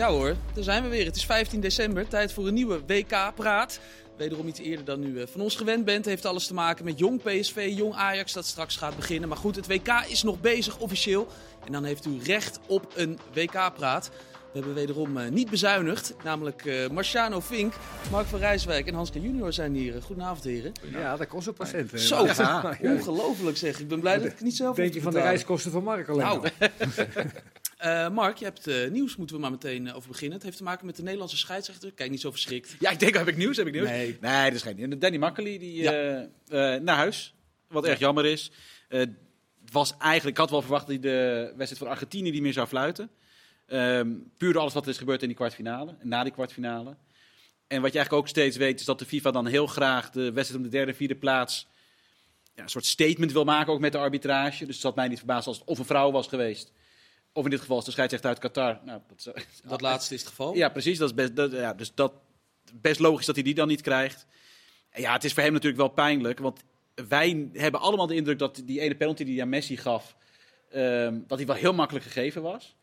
Ja hoor, daar zijn we weer. Het is 15 december, tijd voor een nieuwe WK-praat. Wederom iets eerder dan u eh, van ons gewend bent. Heeft alles te maken met jong PSV, jong Ajax dat straks gaat beginnen. Maar goed, het WK is nog bezig officieel. En dan heeft u recht op een WK-praat. We hebben wederom uh, niet bezuinigd. Namelijk uh, Marciano Vink, Mark van Rijswijk en Hanske junior zijn hier. Goedenavond heren. Ja, dat kost een patiënt. Zo, ja. ongelooflijk zeg. Ik ben blij dat ik niet zelf Denk je van de reiskosten van Mark alleen nou. Uh, Mark, je hebt uh, nieuws, moeten we maar meteen uh, over beginnen. Het heeft te maken met de Nederlandse scheidsrechter. Kijk, niet zo verschrikt. Ja, ik denk, heb ik nieuws? Heb ik nieuws? Nee. Nee, dat is geen nieuws. Danny Makkely, die ja. naar huis. Wat ja. erg jammer is. was eigenlijk, ik had wel verwacht dat hij de wedstrijd van Argentinië niet meer zou fluiten. Um, puur door alles wat er is gebeurd in die kwartfinale. En na die kwartfinale. En wat je eigenlijk ook steeds weet, is dat de FIFA dan heel graag de wedstrijd om de derde en vierde plaats... Ja, een soort statement wil maken, ook met de arbitrage. Dus het had mij niet verbaasd als het of een vrouw was geweest... Of in dit geval is de scheidsrechter uit Qatar. Nou, dat, dat laatste is het geval? Ja, precies. Dat is best, dat, ja, dus dat, best logisch dat hij die dan niet krijgt. En ja, het is voor hem natuurlijk wel pijnlijk. Want wij hebben allemaal de indruk dat die ene penalty die hij aan Messi gaf... Um, dat die wel heel makkelijk gegeven was.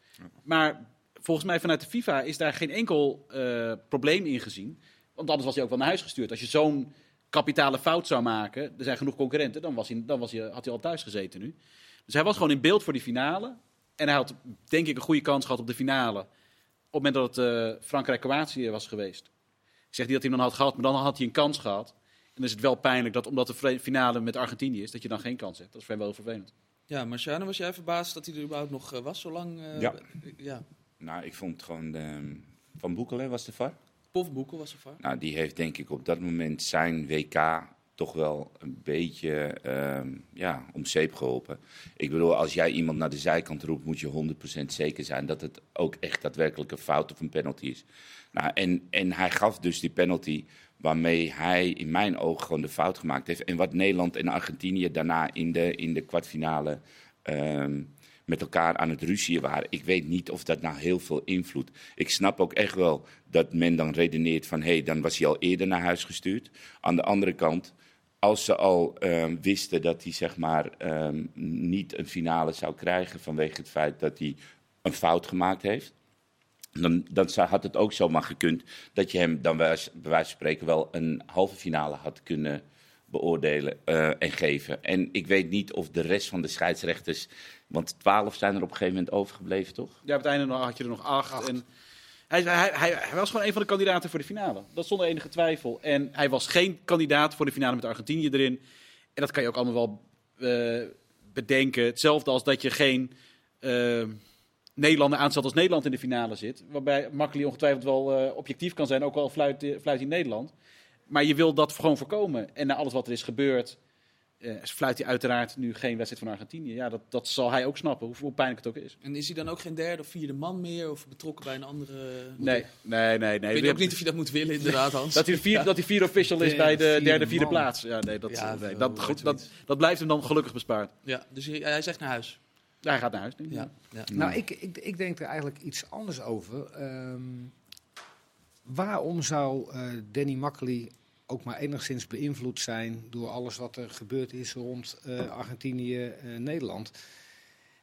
Maar volgens mij vanuit de FIFA is daar geen enkel uh, probleem in gezien. Want anders was hij ook wel naar huis gestuurd. Als je zo'n kapitale fout zou maken... Er zijn genoeg concurrenten. Dan, was hij, dan was hij, had hij al thuis gezeten nu. Dus hij was gewoon in beeld voor die finale... En hij had, denk ik, een goede kans gehad op de finale. Op het moment dat het uh, Frankrijk-Kroatië was geweest. Ik zeg niet dat hij hem dan had gehad, maar dan had hij een kans gehad. En dan is het wel pijnlijk dat, omdat de finale met Argentinië is, dat je dan geen kans hebt. Dat is voor hem wel vervelend. Ja, Marciano, was jij verbaasd dat hij er überhaupt nog uh, was, zolang? Uh, ja. ja. Nou, ik vond gewoon de, Van Boekel was de VAR. Pof Boekel was de VAR. Nou, die heeft denk ik op dat moment zijn WK toch wel een beetje um, ja, om zeep geholpen. Ik bedoel, als jij iemand naar de zijkant roept, moet je 100% zeker zijn dat het ook echt daadwerkelijk een fout of een penalty is. Nou, en, en hij gaf dus die penalty waarmee hij in mijn ogen gewoon de fout gemaakt heeft. En wat Nederland en Argentinië daarna in de, in de kwartfinale um, met elkaar aan het ruzien waren. Ik weet niet of dat nou heel veel invloed. Ik snap ook echt wel dat men dan redeneert van hé, hey, dan was hij al eerder naar huis gestuurd. Aan de andere kant, als ze al um, wisten dat hij zeg maar, um, niet een finale zou krijgen vanwege het feit dat hij een fout gemaakt heeft. Dan, dan had het ook zomaar gekund dat je hem dan bij wijze van spreken wel een halve finale had kunnen beoordelen uh, en geven. En ik weet niet of de rest van de scheidsrechters, want twaalf zijn er op een gegeven moment overgebleven, toch? Ja, op het einde had je er nog acht. acht. En hij, hij, hij, was gewoon een van de kandidaten voor de finale. Dat zonder enige twijfel. En hij was geen kandidaat voor de finale met Argentinië erin. En dat kan je ook allemaal wel uh, bedenken. Hetzelfde als dat je geen uh, Nederlander aanstelt als Nederland in de finale zit. Waarbij Makkeli ongetwijfeld wel uh, objectief kan zijn, ook al fluit, fluit in Nederland. Maar je wil dat gewoon voorkomen. En na alles wat er is gebeurd, uh, fluit hij uiteraard nu geen wedstrijd van Argentinië. Ja, dat, dat zal hij ook snappen, hoe, hoe pijnlijk het ook is. En is hij dan ook geen derde of vierde man meer? Of betrokken bij een andere... Nee, nee, nee. nee. Ik weet ook niet of je dat moet willen, inderdaad, Hans. dat, hij vier, ja. dat hij vierde official is bij de derde, vierde man. plaats. Ja, nee, dat, ja, nee, dat, goed, dat, dat blijft hem dan gelukkig bespaard. Ja, dus hij, hij zegt naar huis. Ja, hij gaat naar huis. Nu. Ja. Ja. Nou, ik, ik, ik denk er eigenlijk iets anders over. Um, waarom zou uh, Danny Makkely ook maar enigszins beïnvloed zijn door alles wat er gebeurd is rond uh, Argentinië, uh, Nederland.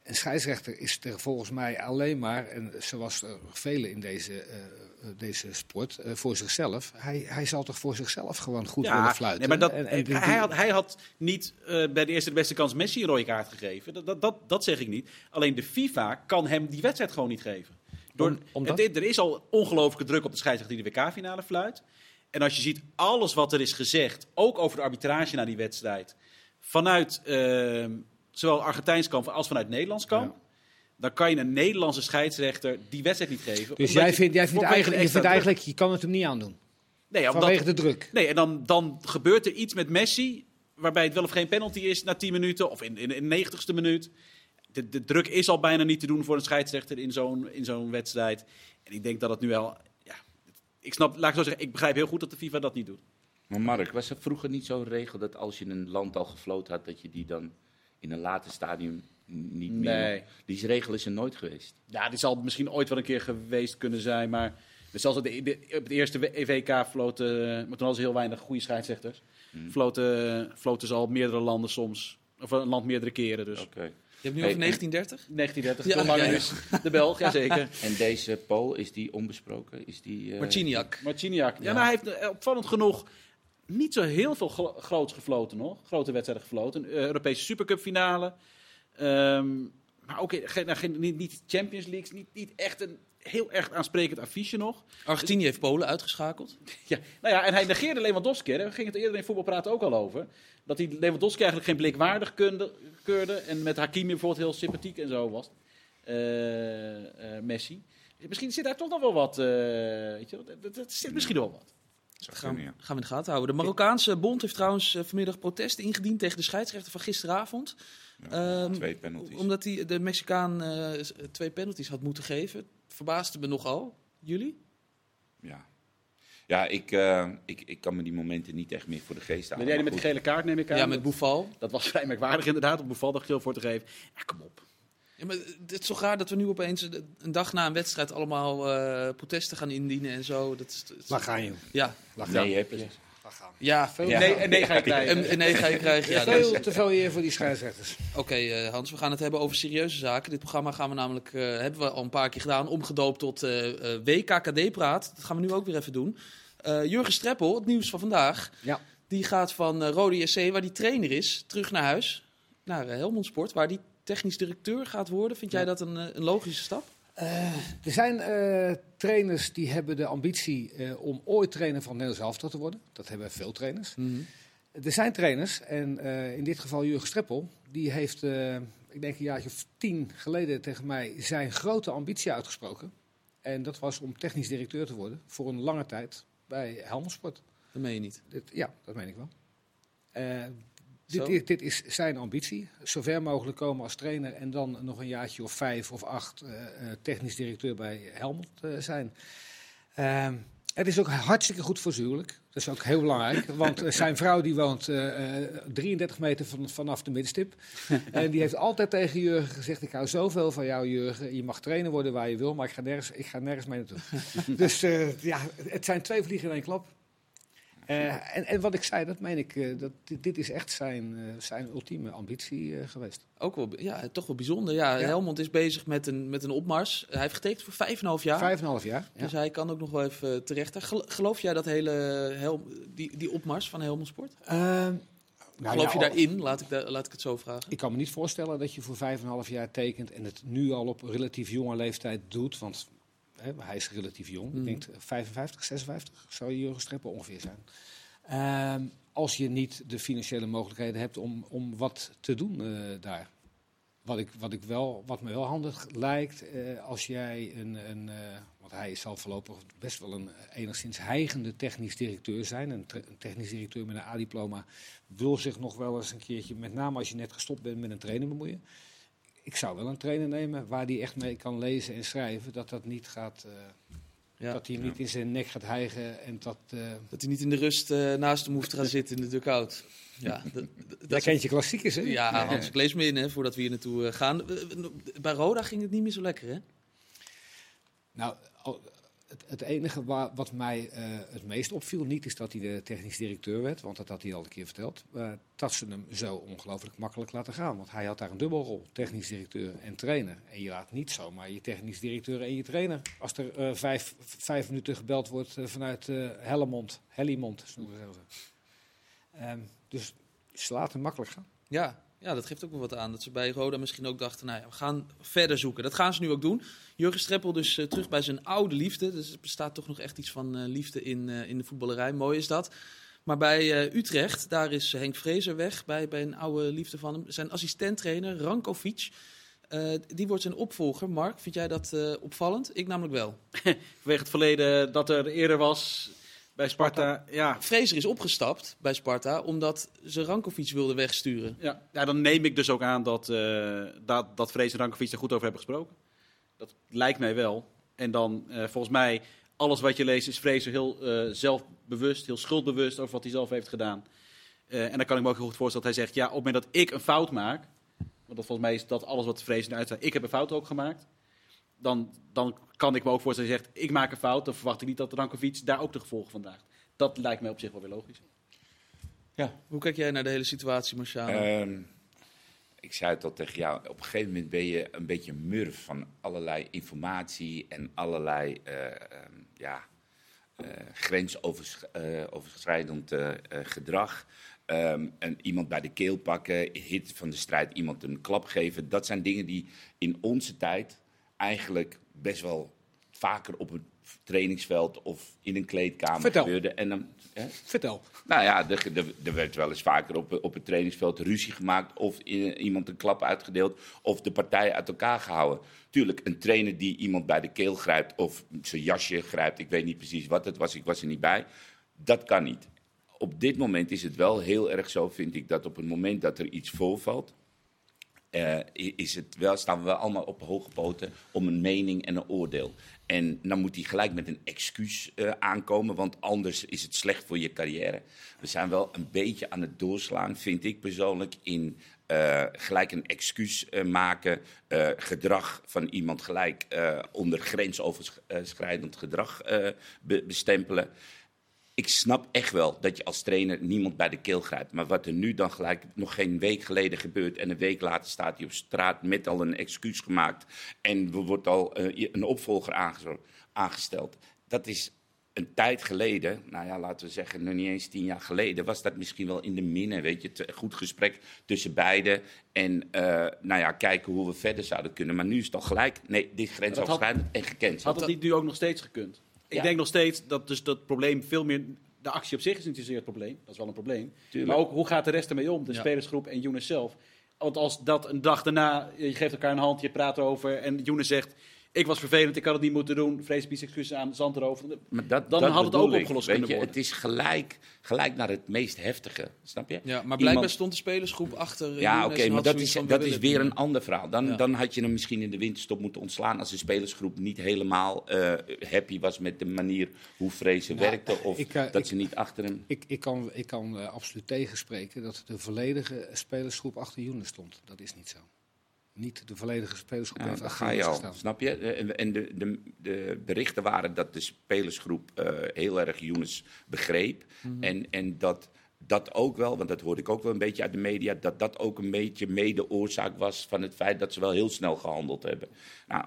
Een scheidsrechter is er volgens mij alleen maar, en zoals er velen in deze, uh, deze sport, voor zichzelf. Hij, hij zal toch voor zichzelf gewoon goed ja, willen fluiten. Nee, maar dat, en, en die, hij, had, hij had niet bij de eerste de beste kans Messi een rode kaart gegeven. Dat, dat, dat, dat zeg ik niet. Alleen de FIFA kan hem die wedstrijd gewoon niet geven. Door, Om, omdat? Er is al ongelooflijke druk op de scheidsrechter die de WK-finale fluit. En als je ziet alles wat er is gezegd, ook over de arbitrage na die wedstrijd, vanuit uh, zowel Argentijns kamp als vanuit Nederlands kamp, ja. dan kan je een Nederlandse scheidsrechter die wedstrijd niet geven. Dus jij vindt, jij vindt, eigenlijk, je vindt eigenlijk, je kan het hem niet aandoen? Nee, omdat, Vanwege de druk? Nee, en dan, dan gebeurt er iets met Messi, waarbij het wel of geen penalty is na 10 minuten, of in, in, in de 90ste minuut. De, de druk is al bijna niet te doen voor een scheidsrechter in zo'n zo'n wedstrijd. En ik denk dat het nu wel ik snap, laat ik zo zeggen, ik begrijp heel goed dat de FIFA dat niet doet. Maar Mark, was er vroeger niet zo'n regel dat als je een land al gefloten had, dat je die dan in een later stadium niet meer... Nee. Die regel is er nooit geweest. Ja, die zal misschien ooit wel een keer geweest kunnen zijn, maar... Zelfs op, de, de, op het eerste EVK floten, maar toen hadden ze heel weinig goede scheidsrechters. Hmm. Floten, floten ze al meerdere landen soms, of een land meerdere keren dus. Okay. Je hebt nu over 1930? 1930, Ja, veel langer ja, ja. dus. De Belg, jazeker. En deze Pool, is die onbesproken? Is die, eh, Marciniak. Marciniak. Ja, Ja. nou, hij heeft eh, opvallend genoeg niet zo heel veel gro- groots gefloten nog. Grote wedstrijden gefloten. Eh, Europese Supercup finale. Ehm, maar ook geen, nou, geen, niet, niet Champions League. Niet, niet echt een heel erg aansprekend affiche nog. Argentinië heeft Polen uitgeschakeld. Ja, nou ja, en hij negeerde Lewandowski. hè. Daar ging het eerder in voetbalpraten ook al over. Dat hij Lewandowski eigenlijk geen blik waardig kunde- keurde. En met Hakimi bijvoorbeeld heel sympathiek en zo was. Eh, eh, Messi. Misschien zit daar toch nog wel wat. eh, weet je, wel, dat, zit misschien wel wat. Gaan, we in de gaten houden. De Marokkaanse bond heeft trouwens vanmiddag protest ingediend tegen de scheidsrechter van gisteravond. Ja, Ehm, twee penalties. Omdat hij de Mexicaan eh, twee penalties had moeten geven. Verbaasde me nogal. Jullie? Ja, ja ik, eh, ik, ik kan me die momenten niet echt meer voor de geest halen. Ben jij die maar met goed. gele kaart, neem ik aan? Ja, met Boufal. Dat was vrij merkwaardig inderdaad, om Boufal dat geel voor te geven. Ja, kom op. Ja, maar het is zo raar dat we nu opeens een dag na een wedstrijd allemaal eh, protesten gaan indienen en zo. Dat is, dat is- Waar ga je? ja, Waar ga je? Nee, hè, precies. Gaan? ja, veel. Ja. Nee, nee ga je krijgen. En, en nee ga je krijgen. Ja, Veel dus- te veel eer voor die scheidsrechters. Oké, eh, Hans, we gaan het hebben over serieuze zaken. Dit programma gaan we namelijk, eh, hebben we al een paar keer gedaan, omgedoopt tot eh eh WKKD-praat. Dat gaan we nu ook weer even doen. Eh, Jurgen Streppel, het nieuws van vandaag, Ja. die gaat van Rode SC, waar die trainer is, terug naar huis, naar Helmond Sport, waar die technisch directeur gaat worden. Vind jij Ja. dat een, een logische stap? Er zijn eh, trainers die hebben de ambitie eh, om ooit trainer van Nederlands elftal te worden. Dat hebben veel trainers. Er zijn trainers, en eh, in dit geval Jurgen Streppel, die heeft, eh, ik denk een jaartje of tien geleden tegen mij zijn grote ambitie uitgesproken. En dat was om technisch directeur te worden voor een lange tijd bij Helmond Sport. Dat meen je niet. Dit, ja, dat meen ik wel. Dit, dit, dit is zijn ambitie. Zo ver mogelijk komen als trainer en dan nog een jaartje of vijf of acht eh, eh, technisch directeur bij Helmond eh, zijn. Ehm, het is ook hartstikke goed voor zijn huwelijk. Dat is ook heel belangrijk. Want zijn vrouw die woont eh, eh, 33 meter van, vanaf de middenstip. en die heeft altijd tegen Jurgen gezegd: Ik hou zoveel van jou, Jurgen. Je mag trainer worden waar je wil, maar ik ga nergens, ik ga nergens mee naartoe. dus ja, het zijn twee vliegen in één klap. Eh, en, en wat ik zei, dat meen ik. eh, dat, dit, is echt zijn, eh, zijn ultieme ambitie geweest. Ook wel, ja, toch wel bijzonder. Ja, Ja. Helmond is bezig met een, met een opmars. Hij heeft getekend voor vijf en een half jaar. Vijf en een half jaar. Ja. Dus hij kan ook nog wel even terecht. Gel- Geloof jij dat hele Hel die, die opmars van Helmond Sport? Ehm, nou Geloof je daarin? Laat ik, laat ik het zo vragen. Ik kan me niet voorstellen dat je voor vijf en een half jaar tekent en het nu al op relatief jonge leeftijd doet. Want hè, hij is relatief jong. Ik denk 55, 56 zou je Jurgen Streppel ongeveer zijn. Ehm, als je niet de financiële mogelijkheden hebt om, om wat te doen eh, daar. Wat, ik, wat, ik wel, wat me wel handig lijkt, eh, als jij een, een eh, want hij zal voorlopig best wel een enigszins heigende technisch directeur zijn. Een, een technisch directeur met een A-diploma wil zich nog wel eens een keertje, met name als je net gestopt bent met een trainer bemoeien. Ik zou wel een trainer nemen waar die echt mee kan lezen en schrijven. Dat dat niet gaat, eh, Ja. dat hij niet in zijn nek gaat hijgen en dat... eh Dat hij niet in de rust eh, naast hem hoeft te gaan zitten in de dugout. Ja, dat, dat- kent je klassiekers, hè? ja, Hans, ik lees me in hè, voordat we hier naartoe gaan. Bij Roda ging het niet meer zo lekker, hè? Nou, het, enige wa- wat mij eh, het meest opviel, niet is dat hij de technisch directeur werd, want dat had hij al een keer verteld, maar dat ze hem zo ongelooflijk makkelijk laten gaan. Want hij had daar een dubbelrol, technisch directeur en trainer. En je laat niet zomaar je technisch directeur en je trainer, als er eh, vijf, vijf minuten gebeld wordt eh, vanuit eh Hellemond, Hellimond, noemen. Ehm, dus ze laten hem makkelijk gaan. Ja, ja, dat geeft ook wel wat aan. Dat ze bij Roda misschien ook dachten, nou ja, we gaan verder zoeken. Dat gaan ze nu ook doen. Jurgen Streppel dus eh, terug bij zijn oude liefde. Dus er bestaat toch nog echt iets van eh, liefde in, eh, in de voetballerij. Mooi is dat. Maar bij Utrecht, daar is Henk Vrezer weg. Bij, bij een oude liefde van hem. Zijn assistenttrainer, Rankovic. die wordt zijn opvolger. Mark, vind jij dat opvallend? Ik namelijk wel. Vanwege het verleden dat er eerder was bij Sparta. Ja, Vrezer is opgestapt bij Sparta omdat ze Rankovic wilde wegsturen. ja, ja, dan neem ik dus ook aan dat, eh dat, dat Vrees en Rankovic er goed over hebben gesproken. Dat lijkt mij wel. En dan, eh, volgens mij, alles wat je leest is Vrees heel eh, zelfbewust, heel schuldbewust over wat hij zelf heeft gedaan. En dan kan ik me ook heel goed voorstellen dat hij zegt, ja, op het moment dat ik een fout maak, want dat, volgens mij is dat alles wat Vrees nu uitstaat, ik heb een fout ook gemaakt, dan, dan kan ik me ook voorstellen dat hij zegt, ik maak een fout, dan verwacht ik niet dat Rankovic daar ook de gevolgen van draagt. Dat lijkt mij op zich wel weer logisch. Hoe kijk jij naar de hele situatie, Marciano? Ehm, ik zei het al tegen jou, op een gegeven moment ben je een beetje murf van allerlei informatie en allerlei eh, ehm, ja, eh, grensoverschrijdend eh, eh, gedrag. Ehm, en iemand bij de keel pakken, hit van de strijd, iemand een klap geven. Dat zijn dingen die in onze tijd eigenlijk best wel vaker op het trainingsveld of in een kleedkamer Vertel. gebeurden. En dan, hè? Vertel. Nou ja, er, er, er werd wel eens vaker op, op het trainingsveld ruzie gemaakt. Of iemand een klap uitgedeeld. Of de partij uit elkaar gehouden. Tuurlijk, een trainer die iemand bij de keel grijpt. Of zijn jasje grijpt. Ik weet niet precies wat het was. Ik was er niet bij. Dat kan niet. Op dit moment is het wel heel erg zo, vind ik, dat op het moment dat er iets voorvalt. Eh, is het wel, staan we wel allemaal op hoge poten om een mening en een oordeel. En dan moet hij gelijk met een excuus eh, aankomen, want anders is het slecht voor je carrière. We zijn wel een beetje aan het doorslaan, vind ik persoonlijk, in eh, gelijk een excuus maken, gedrag van iemand gelijk onder grensoverschrijdend gedrag be- bestempelen. Ik snap echt wel dat je als trainer niemand bij de keel grijpt. Maar wat er nu dan gelijk nog geen week geleden gebeurt. en een week later staat hij op straat met al een excuus gemaakt. en er wordt al eh, een opvolger aange- aangesteld. Dat is een tijd geleden, nou ja, laten we zeggen, nog niet eens tien jaar geleden. was dat misschien wel in de minne. Weet je, het goed gesprek tussen beiden. en eh, nou ja, kijken hoe we verder zouden kunnen. Maar nu is het al gelijk. nee, dit grensoverschrijdend en gekend. Had het niet nu ook nog steeds gekund? Ik denk nog steeds dat dus dat probleem veel meer... De actie op zich is niet zozeer het probleem. Dat is wel een probleem. Tuurlijk. Maar ook hoe gaat de rest ermee om? De Ja. spelersgroep en Younes zelf. Want als dat een dag daarna... Je geeft elkaar een hand, je praat erover... En Younes zegt... Ik was vervelend, ik had het niet moeten doen. Vrees bies excuses aan, zand erover. Maar dat, Dan dat had het ook ik. opgelost Weet kunnen je, worden. Het is gelijk, gelijk naar het meest heftige, snap je? Ja, maar blijkbaar Iemand- stond de spelersgroep achter. eh, Ja, oké, maar dat is, dat is weer een ander verhaal. Dan, Ja. dan had je hem misschien in de winterstop moeten ontslaan als de spelersgroep niet helemaal eh, happy was met de manier hoe Vrezen Nou, werkte. Of ik, eh, dat ik- ze niet achter hem. Ik, ik kan, ik kan eh, absoluut tegenspreken dat de volledige spelersgroep achter Younes stond. Dat is niet zo. Niet de volledige spelersgroep Ja, heeft daar achter ga je Younes al, gestaan. snap je? Eh, En, en de, de, de berichten waren dat de spelersgroep eh, heel erg Younes begreep. Mhm. En, en dat dat ook wel, want dat hoorde ik ook wel een beetje uit de media, dat dat ook een beetje mede oorzaak was van het feit dat ze wel heel snel gehandeld hebben. Nou,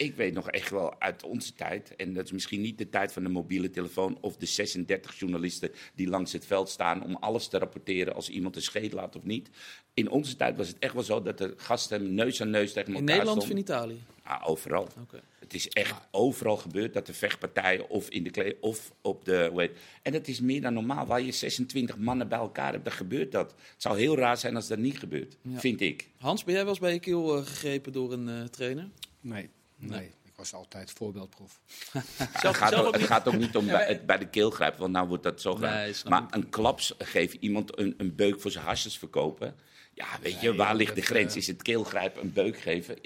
ik weet nog echt wel uit onze tijd, en dat is misschien niet de tijd van de mobiele telefoon of de 36 journalisten die langs het veld staan om alles te rapporteren als iemand een scheet laat of niet. In onze tijd was het echt wel zo dat de gasten neus aan neus tegen In elkaar Nederland of in stonden. Italië? Ja, overal. Oké. Het is echt overal gebeurd dat de vechtpartijen of in de kleed of op de. Hoe heet, en dat is meer dan normaal. Waar je 26 mannen bij elkaar hebt, dan gebeurt dat. Het zou heel raar zijn als dat niet gebeurt, Ja. vind ik. Hans, ben jij wel eens bij je keel eh, gegrepen door een eh, trainer? Nee, nee. Ik was altijd voorbeeldproef. het, gaat zelf ook, het niet? gaat ook niet om bij, het bij de keel grijpen, want nou wordt dat zo. Nee, snap maar een klaps geven iemand een, een beuk voor zijn hasjes verkopen. Ja, weet je, waar ligt de grens? eh, Is het keelgrijpen een beuk geven?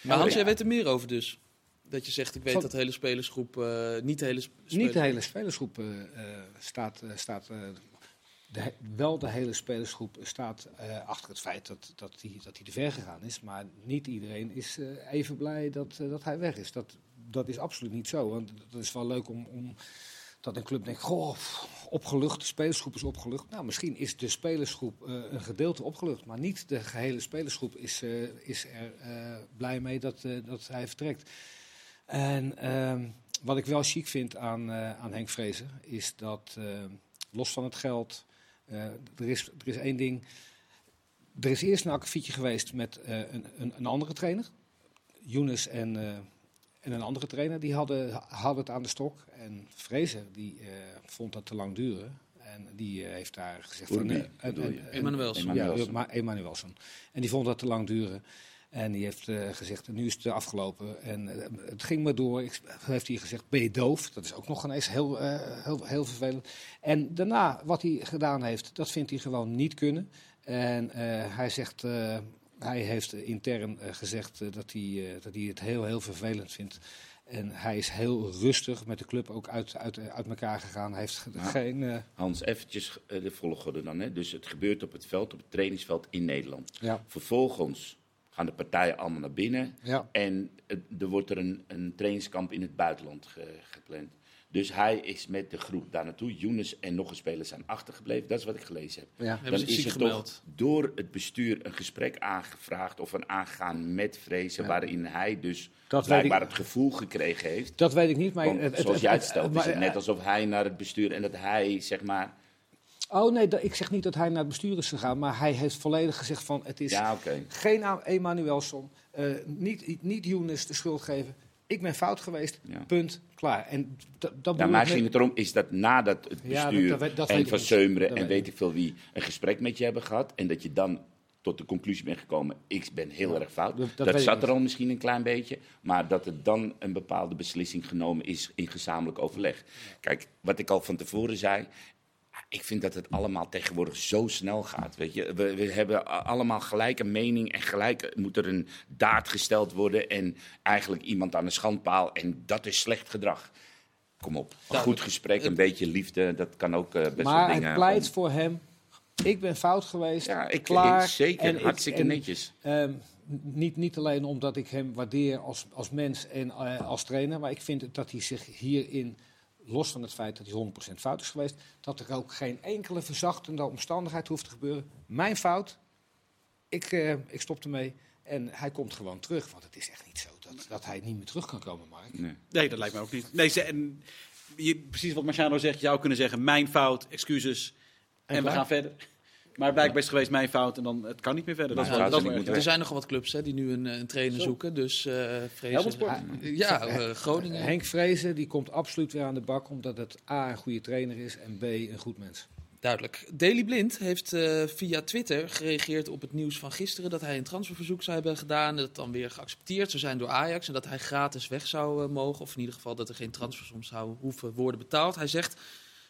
Maar Hans, ja. jij weet er meer over dus? Dat je zegt, ik weet Van- dat de hele spelersgroep, eh, niet de hele sp- Niet de hele spelersgroep eh, staat, staat eh, wel de hele spelersgroep staat eh, achter het feit dat, dat, hij, dat hij te ver gegaan is. Maar niet iedereen is eh, even blij dat, eh, dat hij weg is. Dat, dat is absoluut niet zo. Want dat is wel leuk om, om dat een club denkt, goh, opgelucht, de spelersgroep is opgelucht. Nou, misschien is de spelersgroep een gedeelte opgelucht, maar niet de gehele spelersgroep is, is er blij mee dat, dat hij vertrekt. En ehm, wat ik wel chic vind aan, aan Henk Vrezen, is dat eh, los van het geld, er, is, er is één ding. Er is eerst een akkefietje geweest met eh, een, een, een andere trainer, Younes en, eh, en een andere trainer. Die hadden, hadden het aan de stok. En Vrezen die, eh, vond dat te lang duren. En die eh, heeft daar gezegd van... Nee. Ja, Emanuelson. En die vond dat te lang duren. En die heeft eh, gezegd, nu is het afgelopen. En eh, het ging maar door. Ik, heeft hij gezegd, ben je doof? Dat is ook nog ineens heel, eh, heel, heel vervelend. En daarna, wat hij gedaan heeft, dat vindt hij gewoon niet kunnen. En hij zegt, hij heeft intern gezegd dat, hij, dat hij het heel, heel vervelend vindt. En hij is heel rustig met de club ook uit, uit, uit elkaar gegaan. Hij heeft Ja. geen... Hans, eventjes de volgorde dan. Hè. Dus het gebeurt op het veld, op het trainingsveld in Nederland. ja, Vervolgens gaan de partijen allemaal naar binnen. ja. En er wordt er een, een trainingskamp in het buitenland ge- gepland. Dus hij is met de groep daar naartoe. Younes en nog een speler zijn achtergebleven. Dat is wat ik gelezen heb. Ja. Hebben Dan is er gemeld. toch door het bestuur een gesprek aangevraagd of een aangegaan met Vrezen, Ja. waarin hij dus Dat blijkbaar ik- het gevoel gekregen heeft. Dat weet ik niet, maar... Want het- het- zoals jij het het- stelt, maar- is het net alsof hij naar het bestuur en dat hij, zeg maar... Oh nee, ik zeg niet dat hij naar het bestuur is gegaan, maar hij heeft volledig gezegd van het is Ja, geen Emanuelson, eh niet, niet Younes de schuld geven. Ik ben fout geweest, Ja. punt, klaar. En dat Ja, maar ging het erom, is dat nadat het Ja, dat- bestuur dat dat en Van. Seumeren en weet weet ik veel wie een gesprek met je hebben gehad en dat je dan tot de conclusie bent gekomen, ik ben heel erg fout. dat- zat er al misschien een klein beetje, maar dat er dan een bepaalde beslissing genomen is in gezamenlijk overleg. Kijk, wat ik al van tevoren zei, ik vind dat het allemaal tegenwoordig zo snel gaat. Weet je? We, we hebben allemaal gelijk een mening en gelijk moet er een daad gesteld worden en eigenlijk iemand aan de schandpaal en dat is slecht gedrag. Kom op, een goed Duidelijk. gesprek, een beetje liefde, dat kan ook eh, best wel Maar dingen... hij pleit om- voor hem. Ik ben fout geweest. Ja, ik, klaar. ik- zeker, En ik- hartstikke en, netjes. ehm, niet, niet alleen omdat ik hem waardeer als, als mens en eh, als trainer, maar ik vind dat hij zich hierin, los van het feit dat hij 100% fout is geweest, dat er ook geen enkele verzachtende omstandigheid hoeft te gebeuren. Mijn fout, ik, eh, ik stop ermee en hij komt gewoon terug. Want het is echt niet zo dat, dat hij niet meer terug kan komen, Mark. Nee. Nee, dat lijkt me ook niet. Nee, ze, en je, precies wat Marciano zegt, je zou kunnen zeggen, mijn fout, excuses, en, we klaar? gaan verder. Maar blijkbaar is geweest mijn fout en dan het kan niet meer verder. Dat is Maar wel, ja, dat wel moet. Er zijn nogal wat clubs hè, die nu een, een trainer Zo. zoeken. Dus eh Helmond vrezen. Sport. Ja, eh, Groningen. Henk Vrezen die komt absoluut weer aan de bak, omdat het A een goede trainer is en B een goed mens. Duidelijk. Daily Blind heeft eh, via Twitter gereageerd op het nieuws van gisteren dat hij een transferverzoek zou hebben gedaan. Dat dan weer geaccepteerd zou zijn door Ajax en dat hij gratis weg zou eh, mogen. Of in ieder geval dat er geen transfersom zou hoeven worden betaald. Hij zegt.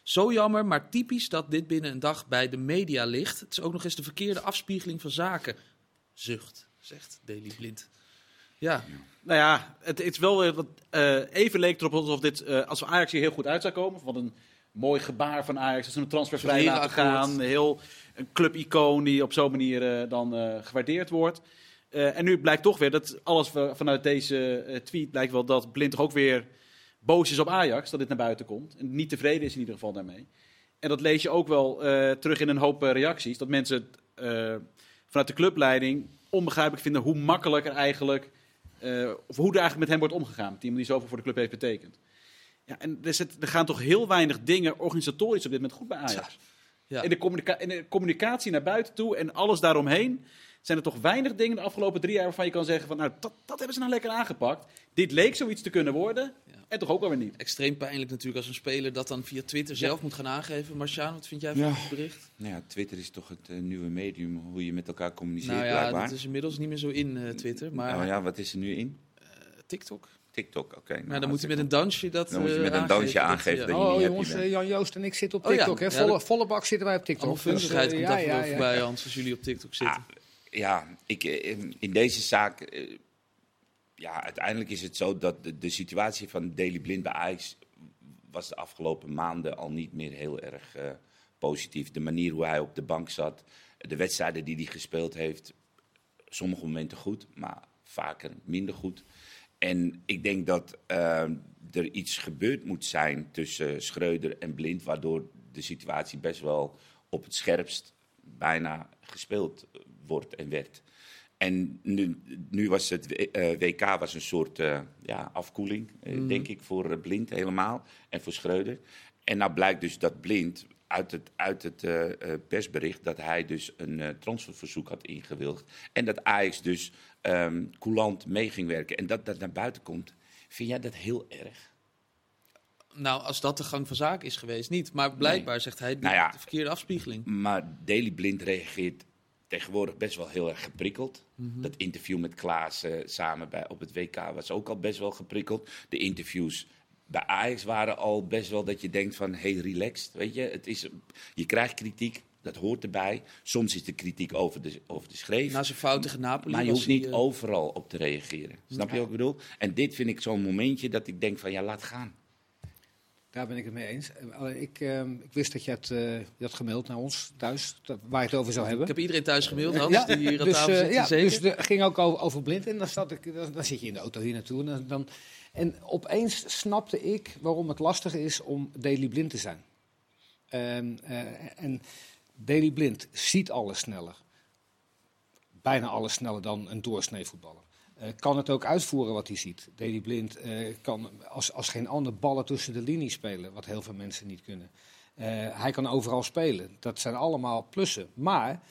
Zo jammer, maar typisch dat dit binnen een dag bij de media ligt. Het is ook nog eens de verkeerde afspiegeling van zaken. Zucht, zegt Daily Blind. Ja, Nou ja, het, het is wel weer wat, eh, even leek erop alsof dit, eh, als we Ajax hier heel goed uit zou komen, wat een mooi gebaar van Ajax, dat ze een transfervrij laten gaan, heel een clubicoon die op zo'n manier eh, dan gewaardeerd wordt. En nu blijkt toch weer dat alles vanuit deze tweet blijkt wel dat Blind toch ook weer boos is op Ajax dat dit naar buiten komt en niet tevreden is in ieder geval daarmee. En dat lees je ook wel eh, terug in een hoop eh, reacties, dat mensen eh, vanuit de clubleiding onbegrijpelijk vinden hoe makkelijk er eigenlijk of hoe er eigenlijk met hem wordt omgegaan. Met iemand die zoveel voor de club heeft betekend. Ja, en er, zit, er gaan toch heel weinig dingen organisatorisch op dit moment goed bij Ajax. ja. In, de communica- in de communicatie naar buiten toe en alles daaromheen zijn er toch weinig dingen de afgelopen drie jaar waarvan je kan zeggen van nou, dat, dat hebben ze nou lekker aangepakt. Dit leek zoiets te kunnen worden. En toch ook alweer niet. extreem pijnlijk natuurlijk als een speler dat dan via Twitter zelf moet gaan aangeven. Marciaan, wat vind jij van Ja. het bericht? Nou ja, Twitter is toch het eh, nieuwe medium hoe je met elkaar communiceert, Nou ja, blijkbaar. dat is inmiddels niet meer zo in eh, Twitter, maar Nou ja, wat is er nu in? eh, TikTok. TikTok, oké. nou, Maar dan moet hij met een dansje dat Dan moet je met een dansje aangeven ja. dat je Oh jongens, bent. eh, Jan Joost en ik zitten op Oh TikTok. hè? Volle, volle bak zitten wij op TikTok. Allemaal vunzigheid komt ja, daar ja, wel ja. voorbij, Hans, als jullie op TikTok zitten. Ah, ja, ik, in deze zaak. Ja, uiteindelijk is het zo dat de, situatie van Daily Blind bij Ajax. was de afgelopen maanden al niet meer heel erg eh, positief. De manier hoe hij op de bank zat, de wedstrijden die hij gespeeld heeft. sommige momenten goed, maar vaker minder goed. En ik denk dat eh, er iets gebeurd moet zijn tussen Schreuder en Blind, waardoor de situatie best wel op het scherpst bijna gespeeld wordt en werd. En nu, nu was het eh, WK was een soort eh, ja, afkoeling, eh, denk ik, voor Blind helemaal en voor Schreuder. En nou blijkt dus dat Blind uit het, uit het persbericht dat hij dus een transferverzoek had ingewilligd. En dat Ajax dus ehm coulant mee ging werken. En dat dat naar buiten komt. Vind jij dat heel erg? Nou, als dat de gang van zaken is geweest, niet. Maar blijkbaar zegt hij Nou ja. de verkeerde afspiegeling. Maar Daily Blind reageert tegenwoordig best wel heel erg geprikkeld. Dat interview met Klaas samen bij, op het WK was ook al best wel geprikkeld. De interviews bij Ajax waren al best wel dat je denkt van... hey, relaxed, weet je. Het is, je krijgt kritiek, dat hoort erbij. Soms is de kritiek over de, over de schreef. Na zijn fout tegen Napoli Maar je hoeft niet eh, overal op te reageren. Snap je wat ik bedoel? En dit vind ik zo'n momentje dat ik denk van ja, laat gaan. Daar ben ik het mee eens. Ik, ehm, ik wist dat je het, je had gemaild naar ons thuis, dat, waar je het over zou hebben. Ik heb iedereen thuis gemaild, Hans, Ja, die hier aan dus, tafel eh, zit. ja, dus het ging ook over, over blind. En dan, zat ik, dan, dan zit je in de auto hier naartoe. En, dan, en opeens snapte ik waarom het lastig is om daily blind te zijn. En, eh, en daily blind ziet alles sneller. Bijna alles sneller dan een doorsnee voetballer. Eh, kan het ook uitvoeren wat hij ziet. Daily Blind eh, kan als, als geen ander ballen tussen de linies spelen, wat heel veel mensen niet kunnen. Eh, hij kan overal spelen. Dat zijn allemaal plussen. Maar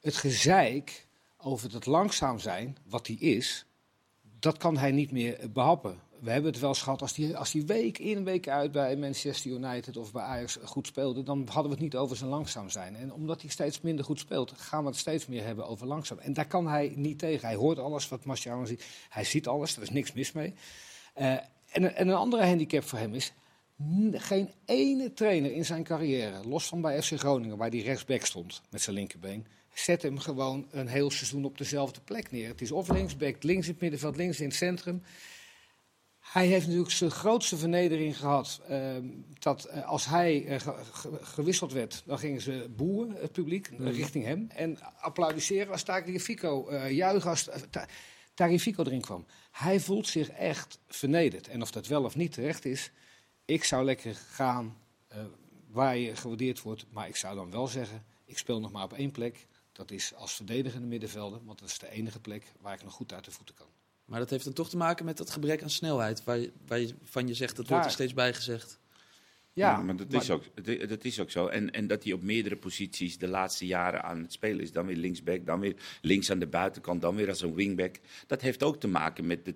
het gezeik over het langzaam zijn, wat hij is, dat kan hij niet meer eh, behappen. We hebben het wel eens gehad, als hij als die week in, week uit bij Manchester United of bij Ajax goed speelde, dan hadden we het niet over zijn langzaam zijn. En omdat hij steeds minder goed speelt, gaan we het steeds meer hebben over langzaam. En daar kan hij niet tegen. Hij hoort alles wat Marciano ziet. Hij ziet alles, er is niks mis mee. Eh, en, een- en een andere handicap voor hem is, geen ene trainer in zijn carrière, los van bij FC Groningen, waar hij rechtsback stond met zijn linkerbeen, zet hem gewoon een heel seizoen op dezelfde plek neer. Het is of linksback, links in het middenveld, links in het centrum. Hij heeft natuurlijk zijn grootste vernedering gehad. ehm, dat eh, als hij eh, ge- ge- gewisseld werd, dan gingen ze boeien, het publiek, eh, richting hem. En applaudisseren als Tagliafico, eh juichen als Ta- Tagliafico erin kwam. Hij voelt zich echt vernederd. En of dat wel of niet terecht is, ik zou lekker gaan waar je gewaardeerd wordt. Maar ik zou dan wel zeggen, ik speel nog maar op één plek. Dat is als verdedigende middenvelder, want dat is de enige plek waar ik nog goed uit de voeten kan. Maar dat heeft dan toch te maken met dat gebrek aan snelheid, waar je, waar je, van je zegt, dat Daar- wordt er steeds bij gezegd. Ja, maar dat, is ook, dat, dat is ook zo. En, en dat hij op meerdere posities de laatste jaren aan het spelen is. Dan weer linksback, dan weer links aan de buitenkant, dan weer als een wingback. Dat heeft ook te maken met de,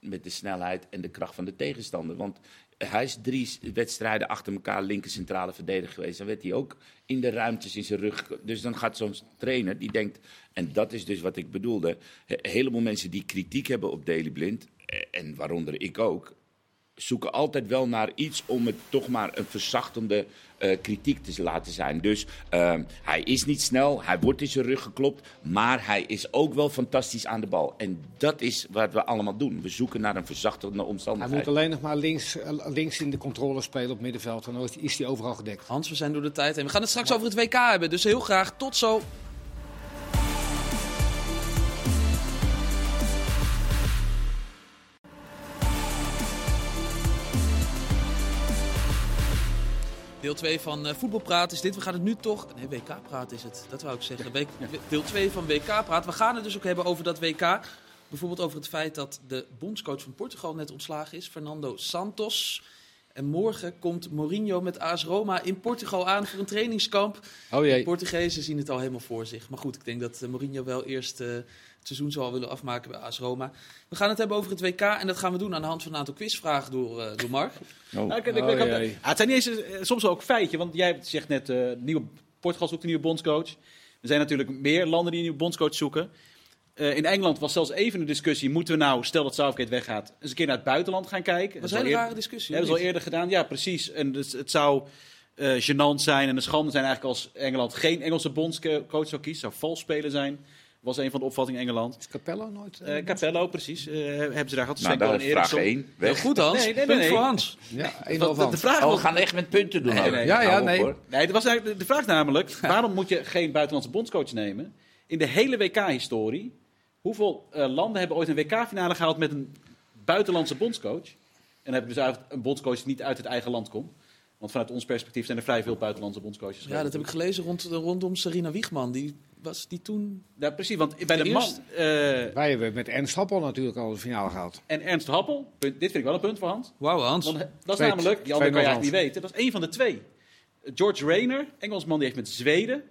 met de snelheid en de kracht van de tegenstander. Want hij is drie wedstrijden achter elkaar linker centrale verdediger geweest. Dan werd hij ook in de ruimtes in zijn rug. Dus dan gaat zo'n trainer die denkt, en dat is dus wat ik bedoelde. Een heleboel mensen die kritiek hebben op Daily Blind, eh, en waaronder ik ook zoeken altijd wel naar iets om het toch maar een verzachtende eh, kritiek te laten zijn. Dus ehm, hij is niet snel, hij wordt in zijn rug geklopt, maar hij is ook wel fantastisch aan de bal. En dat is wat we allemaal doen. We zoeken naar een verzachtende Hij omstandigheid. moet alleen nog maar links, eh, links in de controle spelen op middenveld. Dan is- is hij overal gedekt. Hans, we zijn door de tijd heen. We gaan het straks over het WK hebben, dus heel graag tot zo. Deel 2 van eh Voetbalpraat is dit. We gaan het nu toch... Nee, WK-praat is het. Dat wou ik zeggen. Deel 2 van WK-praat. We gaan het dus ook hebben over dat WK. Bijvoorbeeld over het feit dat de bondscoach van Portugal net ontslagen is. Fernando Santos. En morgen komt Mourinho met AS Roma in Portugal aan voor een trainingskamp. Oh De. Portugezen zien het al helemaal voor zich. Maar goed, ik denk dat eh, Mourinho wel eerst eh, het seizoen zal willen afmaken bij AS Roma. We gaan het hebben over het WK en dat gaan we doen aan de hand van een aantal quizvragen door, eh, door Mark. Nou, ik- ik- ik- Oh. Ah, het zijn niet eens, soms ook feitje, want jij zegt net, eh, nieuwe, Portugal zoekt een nieuwe bondscoach. Er zijn natuurlijk meer landen die een nieuwe bondscoach zoeken. Eh, in Engeland was zelfs even een discussie, moeten we nou, stel dat Southgate weggaat, eens een keer naar het buitenland gaan kijken. Dat is al een rare discussie. hebben ze al eerder gedaan, ja precies. En dus, het zou eh gênant zijn en een schande zijn eigenlijk als Engeland geen Engelse bondscoach zou kiezen. Zou vals spelen zijn, was een van de opvattingen in Engeland. Is Capello nooit? eh, Capello, precies, eh, hebben ze daar gehad. nou, dat is vraag Eriksson. 1. Heel Weg. goed Hans, Nee, nee, nee, punt voor Hans. ja, één de, vraag Oh, we gaan echt met punten doen. Nee. Ja, ja, nee. Nee, het was eigenlijk, de vraag is namelijk, waarom moet je geen buitenlandse bondscoach nemen? In de hele WK-historie, hoeveel eh, landen hebben ooit een WK-finale gehaald met een buitenlandse bondscoach? En dan heb je dus uit- een bondscoach die niet uit het eigen land komt. Want vanuit ons perspectief zijn er vrij veel buitenlandse bondscoaches. Ja, dat heb ik gelezen rond, rondom Sarina Wiegman. Die was die toen... Ja, precies, want bij de, De man... eh, Wij hebben met Ernst Happel natuurlijk al de finale gehaald. en Ernst Happel, punt- dit vind ik wel een punt voor Hans. Wauw Hans. Want dat is Twee- namelijk, die andere kan je eigenlijk niet weten, dat is één van de twee. George Rayner, Engelsman, die heeft met Zweden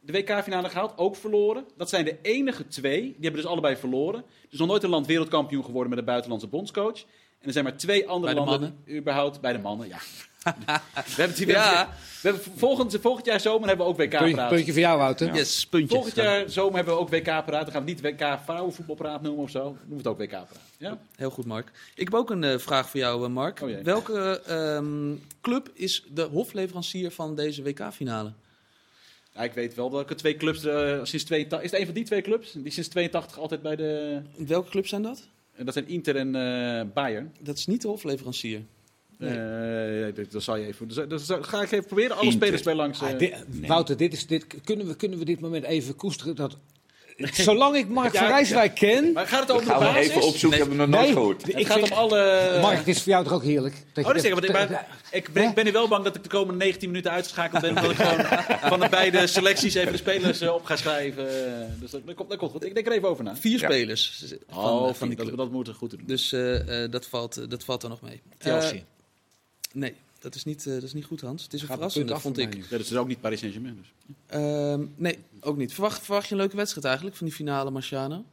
de WK-finale gehaald, ook verloren. Dat zijn de enige twee, die hebben dus allebei verloren. Dus nog nooit een land wereldkampioen geworden met een buitenlandse bondscoach. En er zijn maar twee andere Bij de landen überhaupt bij de mannen. Ja. we hebben het hier weer. Ja. We hebben volgend, volgend jaar zomer hebben we ook WK Puntje, praten. puntje voor jou, Wouter. Ja. Yes, puntje. Volgend jaar zomer hebben we ook WK praten. Dan gaan we niet WK vrouwenvoetbalpraat noemen of zo. Dan noemen we het ook WK praat. Ja? Heel goed, Mark. Ik heb ook een eh, vraag voor jou, eh, Mark. Oh. Welke ehm, club is de hofleverancier van deze WK-finale? Ja, ik weet wel welke twee clubs eh, sinds 82... Is het een van die twee clubs? Die sinds 82 altijd bij de... Welke clubs zijn dat? en Dat zijn Inter en eh, Bayern. Dat is niet de hofleverancier. Eh, ja, dat, dat zal je even. Dus, dus ga ik even proberen alle Inter. spelers bij langs. Ah, eh, dit- Wouter, dit is, dit, kunnen, we, kunnen we dit moment even koesteren? Dat, zolang ik Mark Ja, van Rijswijk ken... maar gaat het over de gaan we basis? even opzoeken, hebben we nog nooit Nee. gehoord. Het gaat om alle. Mark, het is voor jou toch ook heerlijk? Dat Oh, je dat is zeker. Want ik, ben, ik ben, ik ben nu wel bang dat ik de komende 19 minuten uitgeschakeld ben. Omdat ik gewoon van de beide selecties even de spelers eh, op ga schrijven. Dus dat, dat, komt, dat komt goed. Ik denk er even over na. Vier Ja. spelers van, Oh, van die dat, club. dat moeten we goed doen. Dus eh, eh, dat, valt, dat valt er nog mee. Chelsea. Nee, dat is, niet, eh, dat is niet goed, Hans. Het is een Gaat verrassende, af vond ik. Ja, dat is dus ook niet Paris Saint-Germain. Dus. Ehm, nee, ook niet. Verwacht, verwacht je een leuke wedstrijd eigenlijk van die finale, Marciano?